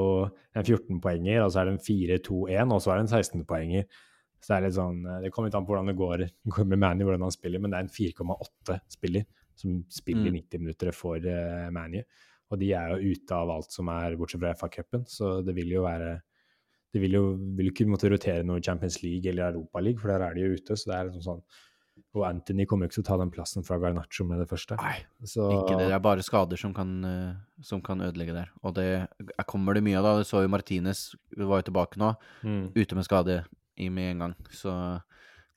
en 14-poenger, og så er det en 4-2-1, og så er det en 16-poenger. Så det er litt sånn eh, Det kommer litt an på hvordan det går, går med Manny, hvordan han spiller, men det er en 4,8-spiller som spiller Mm. 90 minutter for uh, Manny. Og de er jo ute av alt som er bortsett fra FA-cupen, så det vil jo være de vil jo vil ikke måtte rotere noe Champions League eller Europa League, for der er de jo ute. så det er liksom sånn, Og Anthony kommer jo ikke til å ta den plassen fra Garnaccio med det første. Nei, Så, ikke det. Det er bare skader som kan, eh, som kan ødelegge der. Og det er- kommer det mye av, da. Du så jo Martinez var jo tilbake nå, Mm. ute med skade i med en gang. Så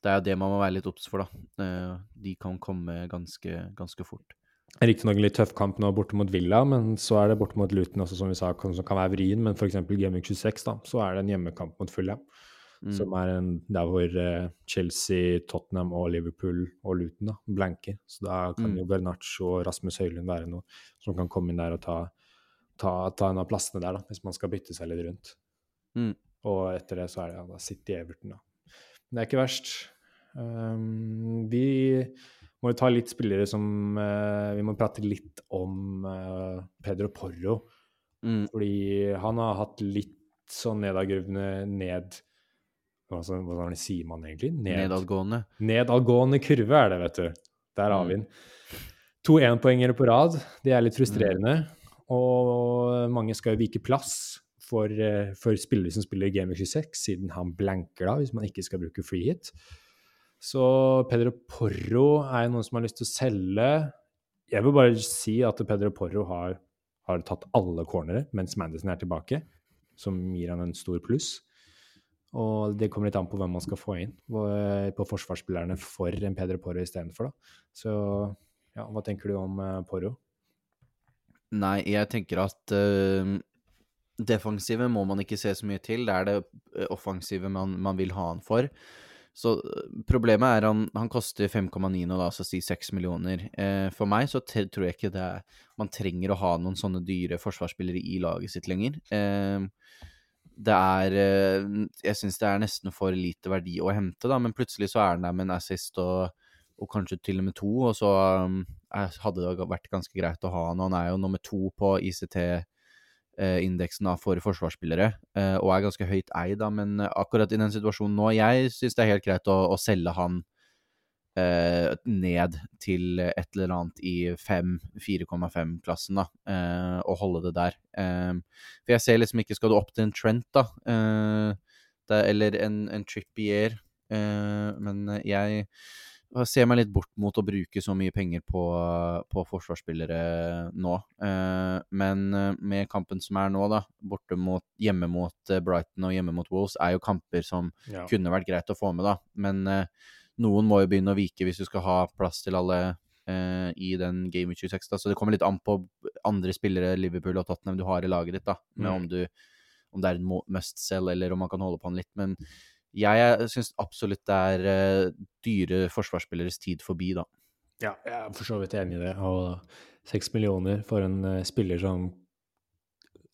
det er jo det man må være litt obs for, da. Eh, De kan komme ganske, ganske fort. Riktignok en litt tøff kamp nå borte mot Villa, men så er det borte mot Luton også, som vi sa, som kan være vrien. Men f.eks. Gameweek 26, da, så er det en hjemmekamp mot Fulham. Mm. Som er en, der hvor eh, Chelsea, Tottenham og Liverpool og Luton da, blanker. Så da kan Mm. jo Bernaccio og Rasmus Høylund være noe som kan komme inn der og ta, ta, ta en av plassene der, da, hvis man skal bytte seg litt rundt. Mm. Og etter det så er det ja, da City Everton, da. Men det er ikke verst. Um, vi må vi ta litt spillere som eh, Vi må prate litt om eh, Pedro Porro. Mm. Fordi han har hatt litt sånn nedadgruvende ned Hvordan så- hva sier man egentlig? Ned, Nedadgående. Nedadgående kurve er det, vet du. Der har Mm. vi den. To énpoengere på rad. Det er litt frustrerende. Og mange skal jo vike plass for, eh, for spillere som spiller Game of 26, siden han blanker da, hvis man ikke skal bruke free hit. Så Pedro Porro er jo noen som har lyst til å selge. Jeg vil bare si at Pedro Porro har, har tatt alle cornere mens Madison er tilbake, som gir han en stor pluss. Og det kommer litt an på hvem man skal få inn på forsvarsspillerne for en Pedro Porro istedenfor. da. Så ja, hva tenker du om eh, Porro? Nei, jeg tenker at uh, defensive må man ikke se så mye til. Det er det eh, offensive man, man vil ha han for. Så eh, problemet er han, han koster 5,9 nå, da, så si 6 millioner. Eh, for meg så tror jeg ikke det er Man trenger å ha noen sånne dyre forsvarsspillere i laget sitt lenger. Eh, det er eh, Jeg syns det er nesten for lite verdi å hente, da, men plutselig så er han der med en assist og, og kanskje til og med to, og så um, hadde det vært ganske greit å ha han. og Han er jo nummer to på ICT-indeksen for forsvarsspillere, eh, og er ganske høyt eid, da, men akkurat i den situasjonen nå Jeg syns det er helt greit å, å selge han eh, ned til et eller annet i 5-4,5-klassen, da, eh, og holde det der. Eh, for jeg ser liksom ikke Skal du opp til en Trent, da, eh, det, eller en, en Trippier, eh, men jeg jeg ser meg litt bort mot å bruke så mye penger på, på forsvarsspillere nå. Eh, men eh, med kampen som er nå, da, borte mot, hjemme mot eh, Brighton og hjemme mot Wolves, er jo kamper som Ja. kunne vært greit å få med, da. Men eh, noen må jo begynne å vike hvis du skal ha plass til alle eh, i den Game of 26. Da. Så det kommer litt an på andre spillere, Liverpool og Tottenham, du har i laget ditt, da. Med Mm. om, du, om det er en must sell, eller om man kan holde på den litt. Men jeg syns absolutt det er eh, dyre forsvarsspilleres tid forbi, da. Ja, jeg er for så vidt enig i det. Og seks millioner for en eh, spiller som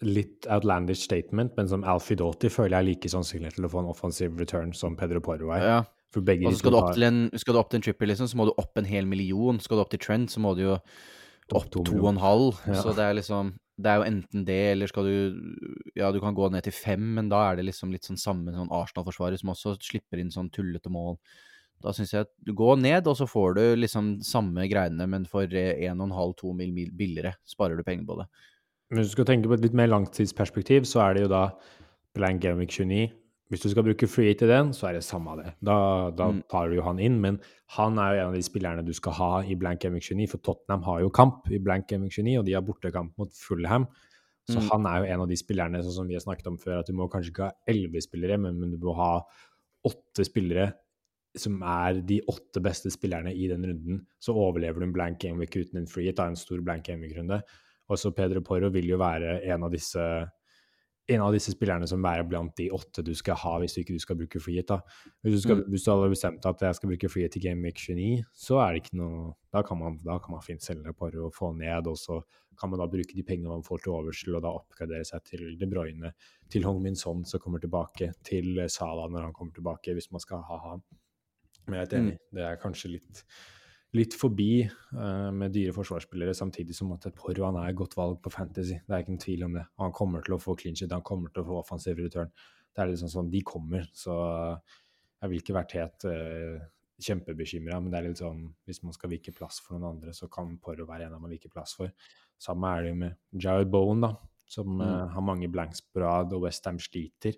litt outlandish statement, men som Alfie Doughty føler jeg er like sannsynlig til å få en offensive return som Pedro Porro er. Ja. For begge Og så skal du opp til en, skal du opp til en triple, liksom, så må du opp en hel million. Skal du opp til Trent, så må du jo opp to to og en halv. Ja. Så det er liksom Det er jo enten det, eller skal du Ja, du kan gå ned til fem, men da er det liksom litt sånn samme sånn Arsenal-forsvarer som også slipper inn sånn tullete mål. Da syns jeg at du går ned, og så får du liksom samme greiene, men for eh, en og en halv, to mil, mil billigere sparer du penger på det. Men hvis du skal tenke på et litt mer langtidsperspektiv, så er det jo da Blank Gameweek 29. Hvis du skal bruke free til den, så er det samme det. Da, da Mm. tar du jo han inn, men han er jo en av de spillerne du skal ha i Blank MX29, for Tottenham har jo kamp i Blank MX29, og de har bortekamp mot Fulham. Så Mm. han er jo en av de spillerne, sånn som vi har snakket om før, at du må kanskje ikke ha elleve spillere, men, men du må ha åtte spillere som er de åtte beste spillerne i den runden. Så overlever du en blank gameweek uten en free da, en stor blank gameweek-runde. Også Pedro Porro vil jo være en av disse en av disse spillerne som er blant de åtte du skal ha hvis du ikke du skal bruke frihet. da. Hvis du, skal, Mm. hvis du hadde bestemt at jeg skal bruke frihet til Game Week 29, så er det ikke noe Da kan man, da kan man fint selge Porro og få ned, og så kan man da bruke de pengene man får til overs til å da oppgradere seg til De Bruyne, til Hong Min Son som kommer tilbake, til Salah når han kommer tilbake, hvis man skal ha han. Men jeg er helt enig, det er kanskje litt, litt forbi uh, med dyre forsvarsspillere, samtidig som at Porro han er et godt valg på Fantasy. Det er ikke en tvil om det. Han kommer til å få shit, han kommer til å få offensiv return. Det er liksom sånn, De kommer, så jeg vil ikke vært helt uh, kjempebekymra, men det er litt sånn hvis man skal vike plass for noen andre, så kan Porro være en av man viker plass for. Samme er det jo med Jared Bowen, da, som uh, har mange blanks på rad, og Westham sliter.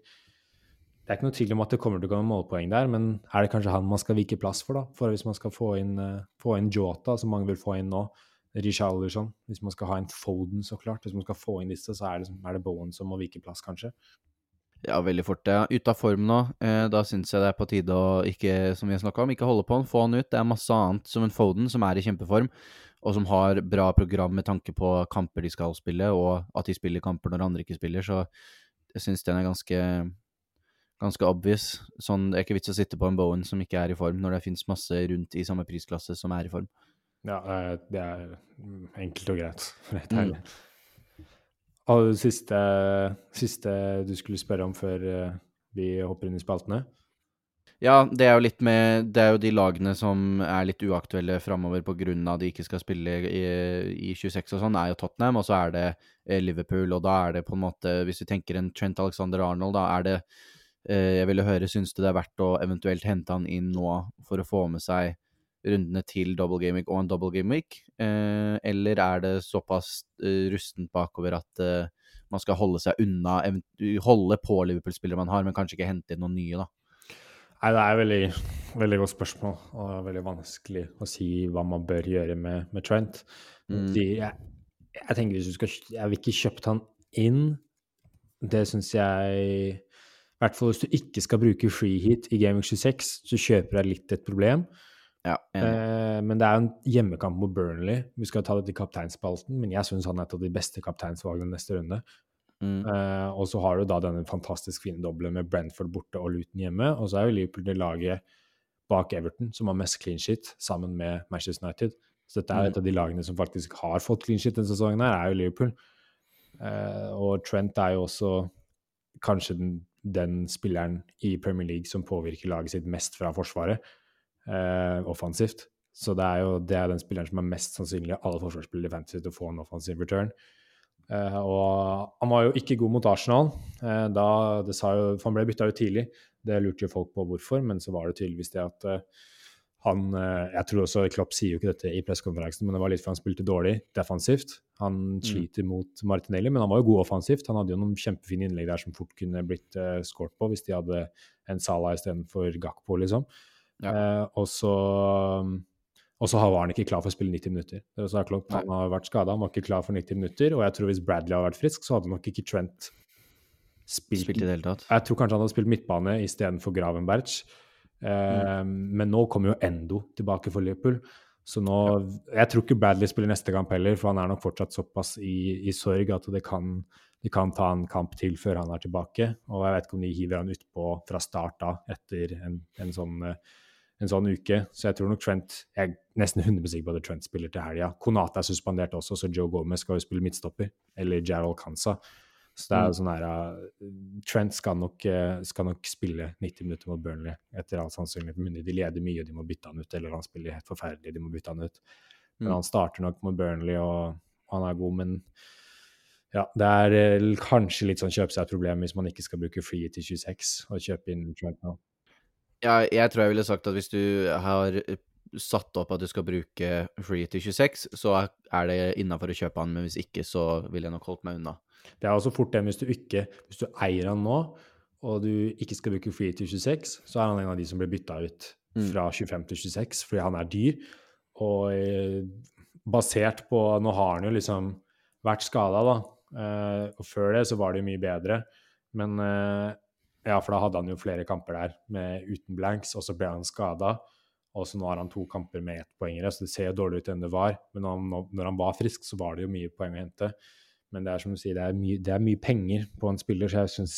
Det er ikke noe tvil om at det kommer til å noen målpoeng der, men er det kanskje han man skal vike plass for, da? For hvis man skal få inn, eh, få inn Jota, som mange vil få inn nå, Richarlison, hvis man skal ha en Foden, så klart. Hvis man skal få inn disse, så er det, er det Bowen som må vike plass, kanskje. Ja, veldig fort. Ja. Ute av form nå. Eh, da syns jeg det er på tide å ikke, som vi har om, ikke holde på han, få han ut. Det er masse annet som en Foden som er i kjempeform, og som har bra program med tanke på kamper de skal spille, og at de spiller kamper når andre ikke spiller, så jeg syns den er ganske ganske obvious. Sånn, det er ikke vits å sitte på en Bowen som ikke er i form, når det finnes masse rundt i samme prisklasse som er i form. Ja, det er enkelt og greit, for helt Mm. Og det siste, siste du skulle spørre om før eh, vi hopper inn i spaltene? Ja, det er jo litt med Det er jo de lagene som er litt uaktuelle framover pga. de ikke skal spille i, i 26 og sånn, er jo Tottenham, og så er det eh, Liverpool, og da er det på en måte Hvis vi tenker en Trent Alexander Arnold, da er det Jeg ville høre, syns du det er verdt å eventuelt hente han inn nå for å få med seg rundene til double game week og en double game week, eh, eller er det såpass eh, rustent bakover at eh, man skal holde seg unna, holde på Liverpool-spillere man har, men kanskje ikke hente inn noen nye, da? Nei, det er et veldig, veldig godt spørsmål, og det er veldig vanskelig å si hva man bør gjøre med, med Trent. Mm. De, jeg, jeg tenker hvis du skal Jeg vil ikke kjøpt han inn. Det syns jeg I hvert fall hvis du ikke skal bruke free hit i Gaming 26, så kjøper jeg litt et problem. Ja. Eh, men det er jo en hjemmekamp mot Burnley. Vi skal ta det til kapteinspalten, men jeg syns han er et av de beste kapteinsvalgene neste runde. Mm. Eh, og så har du da denne fantastisk fine doble med Brentford borte og Luton hjemme. Og så er jo Liverpool det laget bak Everton som har mest clean shit, sammen med Manchester United. Så dette er Mm. et av de lagene som faktisk har fått clean shit denne sesongen, her, er jo Liverpool. Eh, og Trent er jo også kanskje den, den spilleren i Premier League som påvirker laget sitt mest fra forsvaret, eh, offensivt. Så det er jo det er den spilleren som er mest sannsynlig av alle forsvarsspillere i Fantasy til å få en offensiv return. Eh, og han var jo ikke god mot Arsenal. Eh, da, jo, for han ble bytta ut tidlig. Det lurte jo folk på hvorfor, men så var det tydeligvis det at eh, han eh, Jeg tror også Klopp sier jo ikke dette i pressekonferansen, men det var litt fordi han spilte dårlig defensivt. Han sliter mot Martinelli, men han var jo god offensivt. Han hadde jo noen kjempefine innlegg der som fort kunne blitt uh, skåret på hvis de hadde en Salah istedenfor Gakpo, liksom. Ja. Uh, og så og så var han ikke klar for å spille 90 minutter. Klart, han har vært skada, han var ikke klar for 90 minutter. Og jeg tror hvis Bradley hadde vært frisk, så hadde nok ikke Trent spilt. Spilt i det hele tatt. Jeg tror kanskje han hadde spilt midtbane istedenfor Gravenberch. Eh, Men nå kommer jo Endo tilbake for Liverpool. Så nå Jeg tror ikke Bradley spiller neste kamp heller, for han er nok fortsatt såpass i, i sorg at det kan, de kan ta en kamp til før han er tilbake. Og jeg vet ikke om de hiver han utpå fra start da, etter en, en, sånn, eh, en sånn uke. Så jeg tror nok Trent Jeg er nesten 100 sikker på at Trent spiller til helga. Konate er suspendert også, så Joe Gomez skal jo spille midtstopper. Eller Gerald Kansa. Så det er jo sånn her uh, Trent skal nok, uh, skal nok spille 90 minutter mot Burnley etter all sannsynlighet. Men de leder mye, og de må bytte han ut. Eller han spiller helt forferdelig, de må bytte han ut. Men Mm. han starter nok mot Burnley, og han er god, men ja, det er eh, kanskje litt sånn kjøpe seg et problem hvis man ikke skal bruke free til 26 og kjøpe inn Trent nå. Ja, jeg tror jeg ville sagt at hvis du har eh, satt opp at du skal bruke free til 26, så er det innafor å kjøpe han, men hvis ikke, så ville jeg nok holdt meg unna. Det er også fort det hvis du ikke Hvis du eier han nå, og du ikke skal bruke free til 26, så er han en av de som blir bytta ut Mm. fra 25 til 26 fordi han er dyr. Og eh, basert på Nå har han jo liksom vært skada, da. Eh, og før det så var det jo mye bedre. Men eh, ja, for da hadde han jo flere kamper der med uten blanks, og så ble han skada. Og så nå har han to kamper med ettpoengere, så det ser jo dårligere ut enn det var. Men når han, når han var frisk, så var det jo mye poeng å hente. Men det er som du sier, det er mye, det er mye penger på en spiller, så jeg syns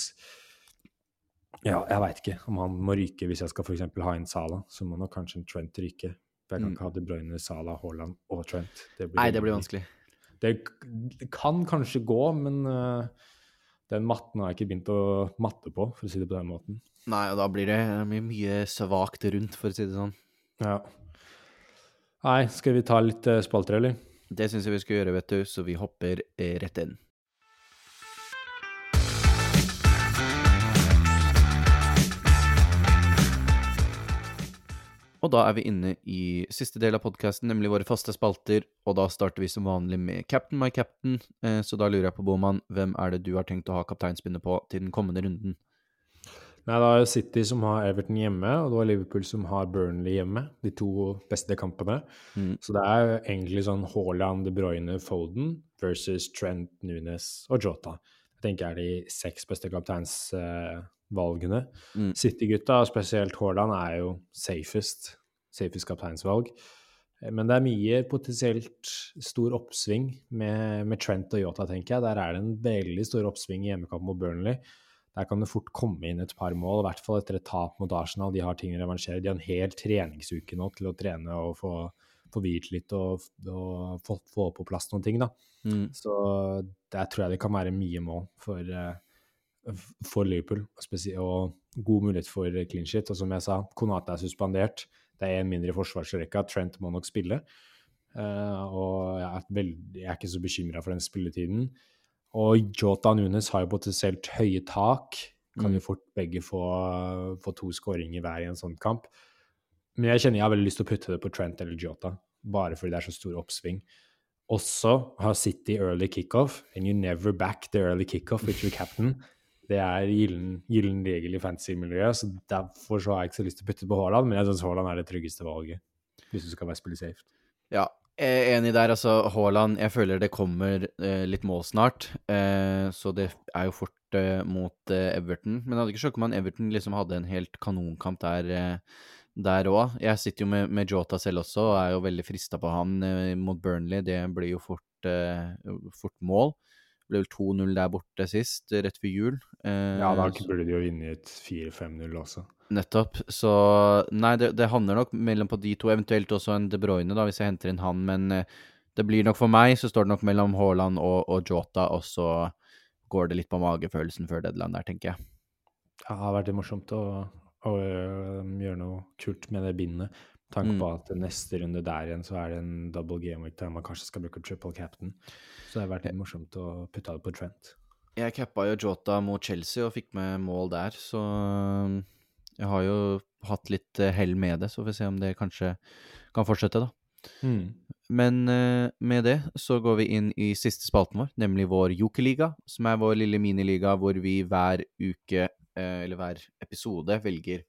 Ja, jeg veit ikke om han må ryke hvis jeg skal f.eks. ha en Sala. Så må nok kanskje en Trent ryke. For jeg kan Mm. ikke ha De Bruyne, Sala, Haaland og Trent. Det Nei, det blir vanskelig. Det, det kan kanskje gå, men uh, den matten har jeg ikke begynt å matte på, for å si det på den måten. Nei, og da blir det mye, mye svakt rundt, for å si det sånn. Ja. Nei, skal vi ta litt uh, spalter, eller? Det syns jeg vi skal gjøre, vet du, så vi hopper eh, rett inn. Og da er vi inne i siste del av podkasten, nemlig våre faste spalter. Og da starter vi som vanlig med Captain my captain. Eh, så da lurer jeg på, Boman, hvem er det du har tenkt å ha kapteinspinnet på til den kommende runden? Nei, da er jo City som har Everton hjemme, og det var Liverpool som har Burnley hjemme. De to beste kampene. Mm. Så det er egentlig sånn Haaland, De Bruyne, Foden versus Trent, Nunes og Jota. Jeg tenker er de seks beste kapteinsvalgene. Mm. City-gutta, og spesielt Haaland, er jo safest. Safest kapteinsvalg. Men det er mye potensielt stor oppsving med, med Trent og Yota, tenker jeg. Der er det en veldig stor oppsving i hjemmekamp mot Burnley. Der kan det fort komme inn et par mål, i hvert fall etter et tap mot Arsenal. De har ting å revansjere. De har en hel treningsuke nå til å trene og få, få hvilt litt og, og få, få på plass noen ting, da. Mm. Så der tror jeg det kan være mye mål for, eh, for Liverpool, og, god mulighet for clean shit. Og som jeg sa, Konate er suspendert. Det er en mindre i forsvarsrekka. Trent må nok spille. Uh, og jeg er, veldig, jeg er ikke så bekymra for den spilletiden. Og Jota Nunes har jo potensielt høye tak. Kan Mm. jo fort begge få, få to skåringer hver i en sånn kamp. Men jeg kjenner jeg har veldig lyst til å putte det på Trent eller Jota, bare fordi det er så stor oppsving. Også har City early kickoff, and you never back the early kickoff with your captain. Det er gyllen, regel i fantasy-miljøet, så derfor så har jeg ikke så lyst til å putte på Haaland, men jeg syns Haaland er det tryggeste valget, hvis du skal være spille safe. Ja, enig der. Altså, Haaland Jeg føler det kommer eh, litt mål snart. Eh, så det er jo fort eh, mot eh, Everton. Men det hadde ikke sjokket om Everton liksom hadde en helt kanonkamp der eh, der òg. Jeg sitter jo med, med Jota selv også og er jo veldig frista på han eh, mot Burnley. Det blir jo fort, eh, fort mål. Ble vel 2-0 der borte sist, rett før jul. Eh, Ja, da burde de jo vunnet 4-5-0 også. Nettopp. Så nei, det, det handler nok mellom på de to, eventuelt også en De Bruyne, da, hvis jeg henter inn han. Men eh, det blir nok for meg, så står det nok mellom Haaland og, og Jota, og så går det litt på magefølelsen før deadline der, tenker jeg. Ja, Det har vært morsomt å, å øh, gjøre noe kult med det bindet. Tanken Mm. på at neste runde der igjen så er det en double game week der man kanskje skal bruke triple captain. Så det har vært litt morsomt å putte det på Trent. Jeg cappa jo Jota mot Chelsea og fikk med mål der, så um, jeg har jo hatt litt eh, hell med det, så får vi se om det kanskje kan fortsette, da. Men eh, med det så går vi inn i siste spalten vår, nemlig vår Jokerliga, som er vår lille miniliga hvor vi hver uke, eh, eller hver episode, velger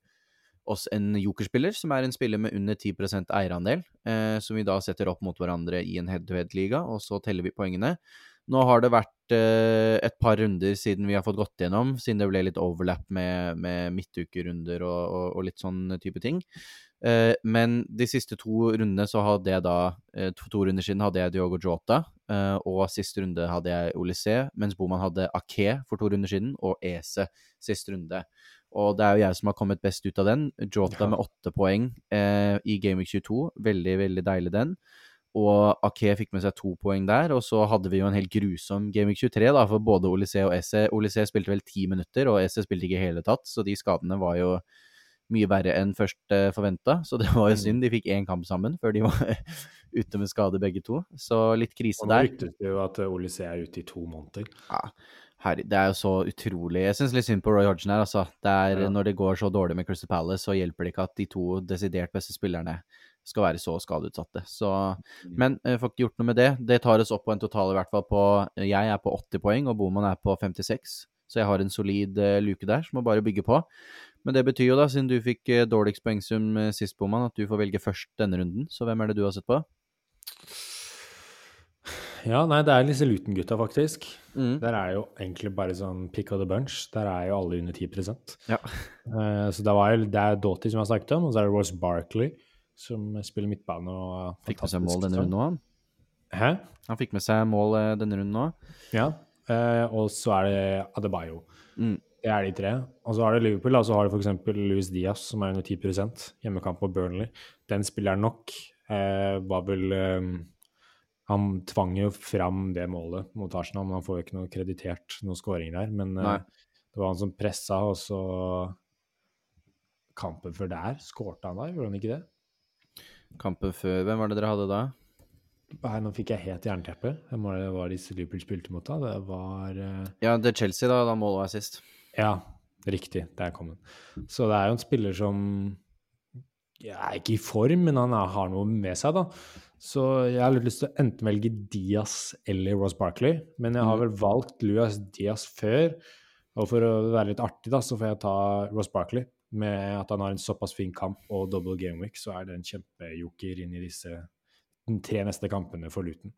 oss en jokerspiller, som er en spiller med under 10 eierandel, eh, som vi da setter opp mot hverandre i en head-to-head-liga, og så teller vi poengene. Nå har det vært eh, et par runder siden vi har fått gått gjennom, siden det ble litt overlap med, med midtukerunder og, og, og, litt sånn type ting. Eh, men de siste to rundene så hadde jeg da eh, to, to, runder siden hadde jeg Diogo Jota, eh, og siste runde hadde jeg Olysée, mens Boman hadde Ake for to runder siden, og Ese siste runde. Og det er jo jeg som har kommet best ut av den. Jota ja. med åtte poeng eh, i Gameweek 22. Veldig, veldig deilig, den. Og Ake fikk med seg to poeng der. Og så hadde vi jo en helt grusom Gameweek 23 da, for både Olysée og Esse. Olysée spilte vel ti minutter, og Esse spilte ikke i hele tatt, så de skadene var jo mye verre enn først eh, forventa. Så det var jo mm. synd. De fikk én kamp sammen før de var ute med skade begge to. Så litt krise der. Og nå ryktes det jo at Olysée er ute i to måneder. Ja, her, det er jo så utrolig Jeg syns litt synd på Roy Hodgson her, altså. Det er, ja. Når det går så dårlig med Crystal Palace, så hjelper det ikke at de to desidert beste spillerne skal være så skadeutsatte. Så, mm. men jeg eh, får ikke gjort noe med det. Det tar oss opp på en total i hvert fall på Jeg er på 80 poeng, og Boman er på 56. Så jeg har en solid uh, luke der som må bare bygge på. Men det betyr jo da, siden du fikk uh, dårligst poengsum sist, Boman, at du får velge først denne runden. Så hvem er det du har sett på? Ja, nei, det er disse Luton-gutta, faktisk. Mm. Der er jo egentlig bare sånn pick of the bunch. Der er jo alle under 10 ja. uh, Så det, var jo, det er Doughty som jeg har snakket om, og så er det Ross Barkley som spiller midtbane. og Fikk med seg mål denne runden òg, han. Hæ? Han fikk med seg mål uh, denne runden òg. Ja, uh, og så er det Adebayo. Mm. Det er de tre. Og så har det Liverpool, og så har du f.eks. Louis Diaz, som er under 10% hjemmekamp på Burnley. Den spilleren nok var vel um, han tvang jo fram det målet mot Arsenal, men han får jo ikke noe kreditert noen skåring der. Men uh, det var han som pressa, og så Kampen før der skårte han da, gjorde han ikke det? Kampen før Hvem var det dere hadde da? Nei, Nå fikk jeg helt jernteppe. Hvem var det var disse Liverpool spilte mot da? Det var uh... Ja, det er Chelsea, da, da målet var sist. Ja, riktig. Der kom den. Så det er jo en spiller som ja, er ikke i form, men han er, har noe med seg, da. Så jeg har litt lyst til å enten velge Diaz eller Ross Barkley, men jeg har mm. vel valgt Luas Diaz før. Og for å være litt artig, da, så får jeg ta Ross Barkley. Med at han har en såpass fin kamp og double game week, så er det en kjempejoker inn i disse tre neste kampene for Luton.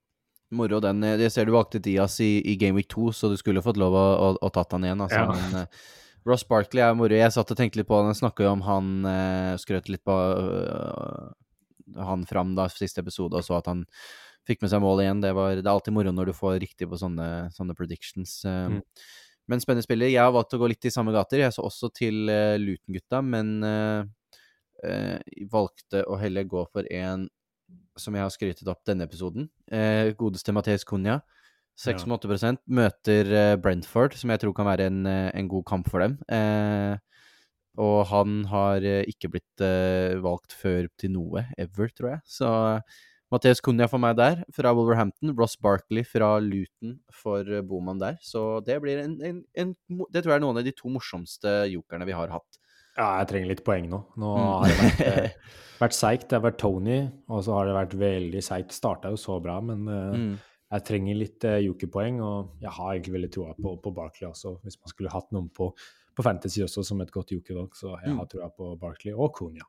Moro den. Jeg ser du valgte Diaz i, i Game Week 2, så du skulle fått lov å, å, å tatt han igjen. Altså. Ja. Men, uh, Ross Barkley er moro. Jeg satt og tenkte litt på han. Jeg snakka jo om han eh, Skrøt litt på uh, han fram da siste episode og så at han fikk med seg mål igjen. Det, var, det er alltid moro når du får riktig på sånne, sånne predictions. Um, mm. Men spennende spiller. Jeg har valgt å gå litt i samme gater. Jeg så også til uh, Luton-gutta, men uh, uh, valgte å heller gå for en som jeg har skrytet opp denne episoden. godeste Matheus Cunha. 6,8 ja. møter Brentford, som jeg tror kan være en, en god kamp for dem. Eh, og han har eh, ikke blitt eh, valgt før til noe, ever, tror jeg. Så Matheus Cunha for meg der, fra Wolverhampton. Ross Barkley fra Luton for Boman der. Så det blir en, en, en, Det tror jeg er noen av de to morsomste jokerne vi har hatt. Ja, jeg trenger litt poeng nå. Nå mm. har det vært, eh, vært seigt. Det har vært Tony, og så har det vært veldig seigt. Starta jo så bra, men mm. Jeg trenger litt uh, jokerpoeng. Og jeg har egentlig veldig troa på, på Barkley også, hvis man skulle hatt noen på på Fantasy også som et godt jokervalg, så jeg har troa trua på Barkley og Konya.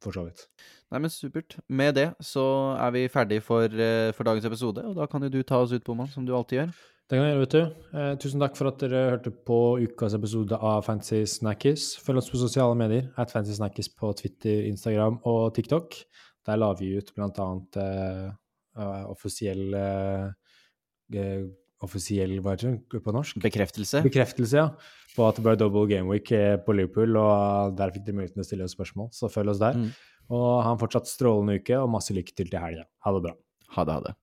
For så vidt. Nei, men Supert. Med det så er vi ferdig for, eh, for dagens episode, og da kan jo du ta oss ut på, mann, som du alltid gjør. Det kan jeg gjøre, vet du. Eh, tusen takk for at dere hørte på ukas episode av Fantasy Snackies. Følg oss på sosiale medier, at Fantasy Snackies på Twitter, Instagram og TikTok. Der la vi ut blant annet eh, uh, offisiell uh, offisiell hva heter det på norsk? Bekreftelse? Bekreftelse, ja. På at det ble double game week på Liverpool, og der fikk dere muligheten til å stille oss spørsmål. Så følg oss der. Mm. Og ha en fortsatt strålende uke, og masse lykke til til helga. Ha det bra. Ha det, ha det.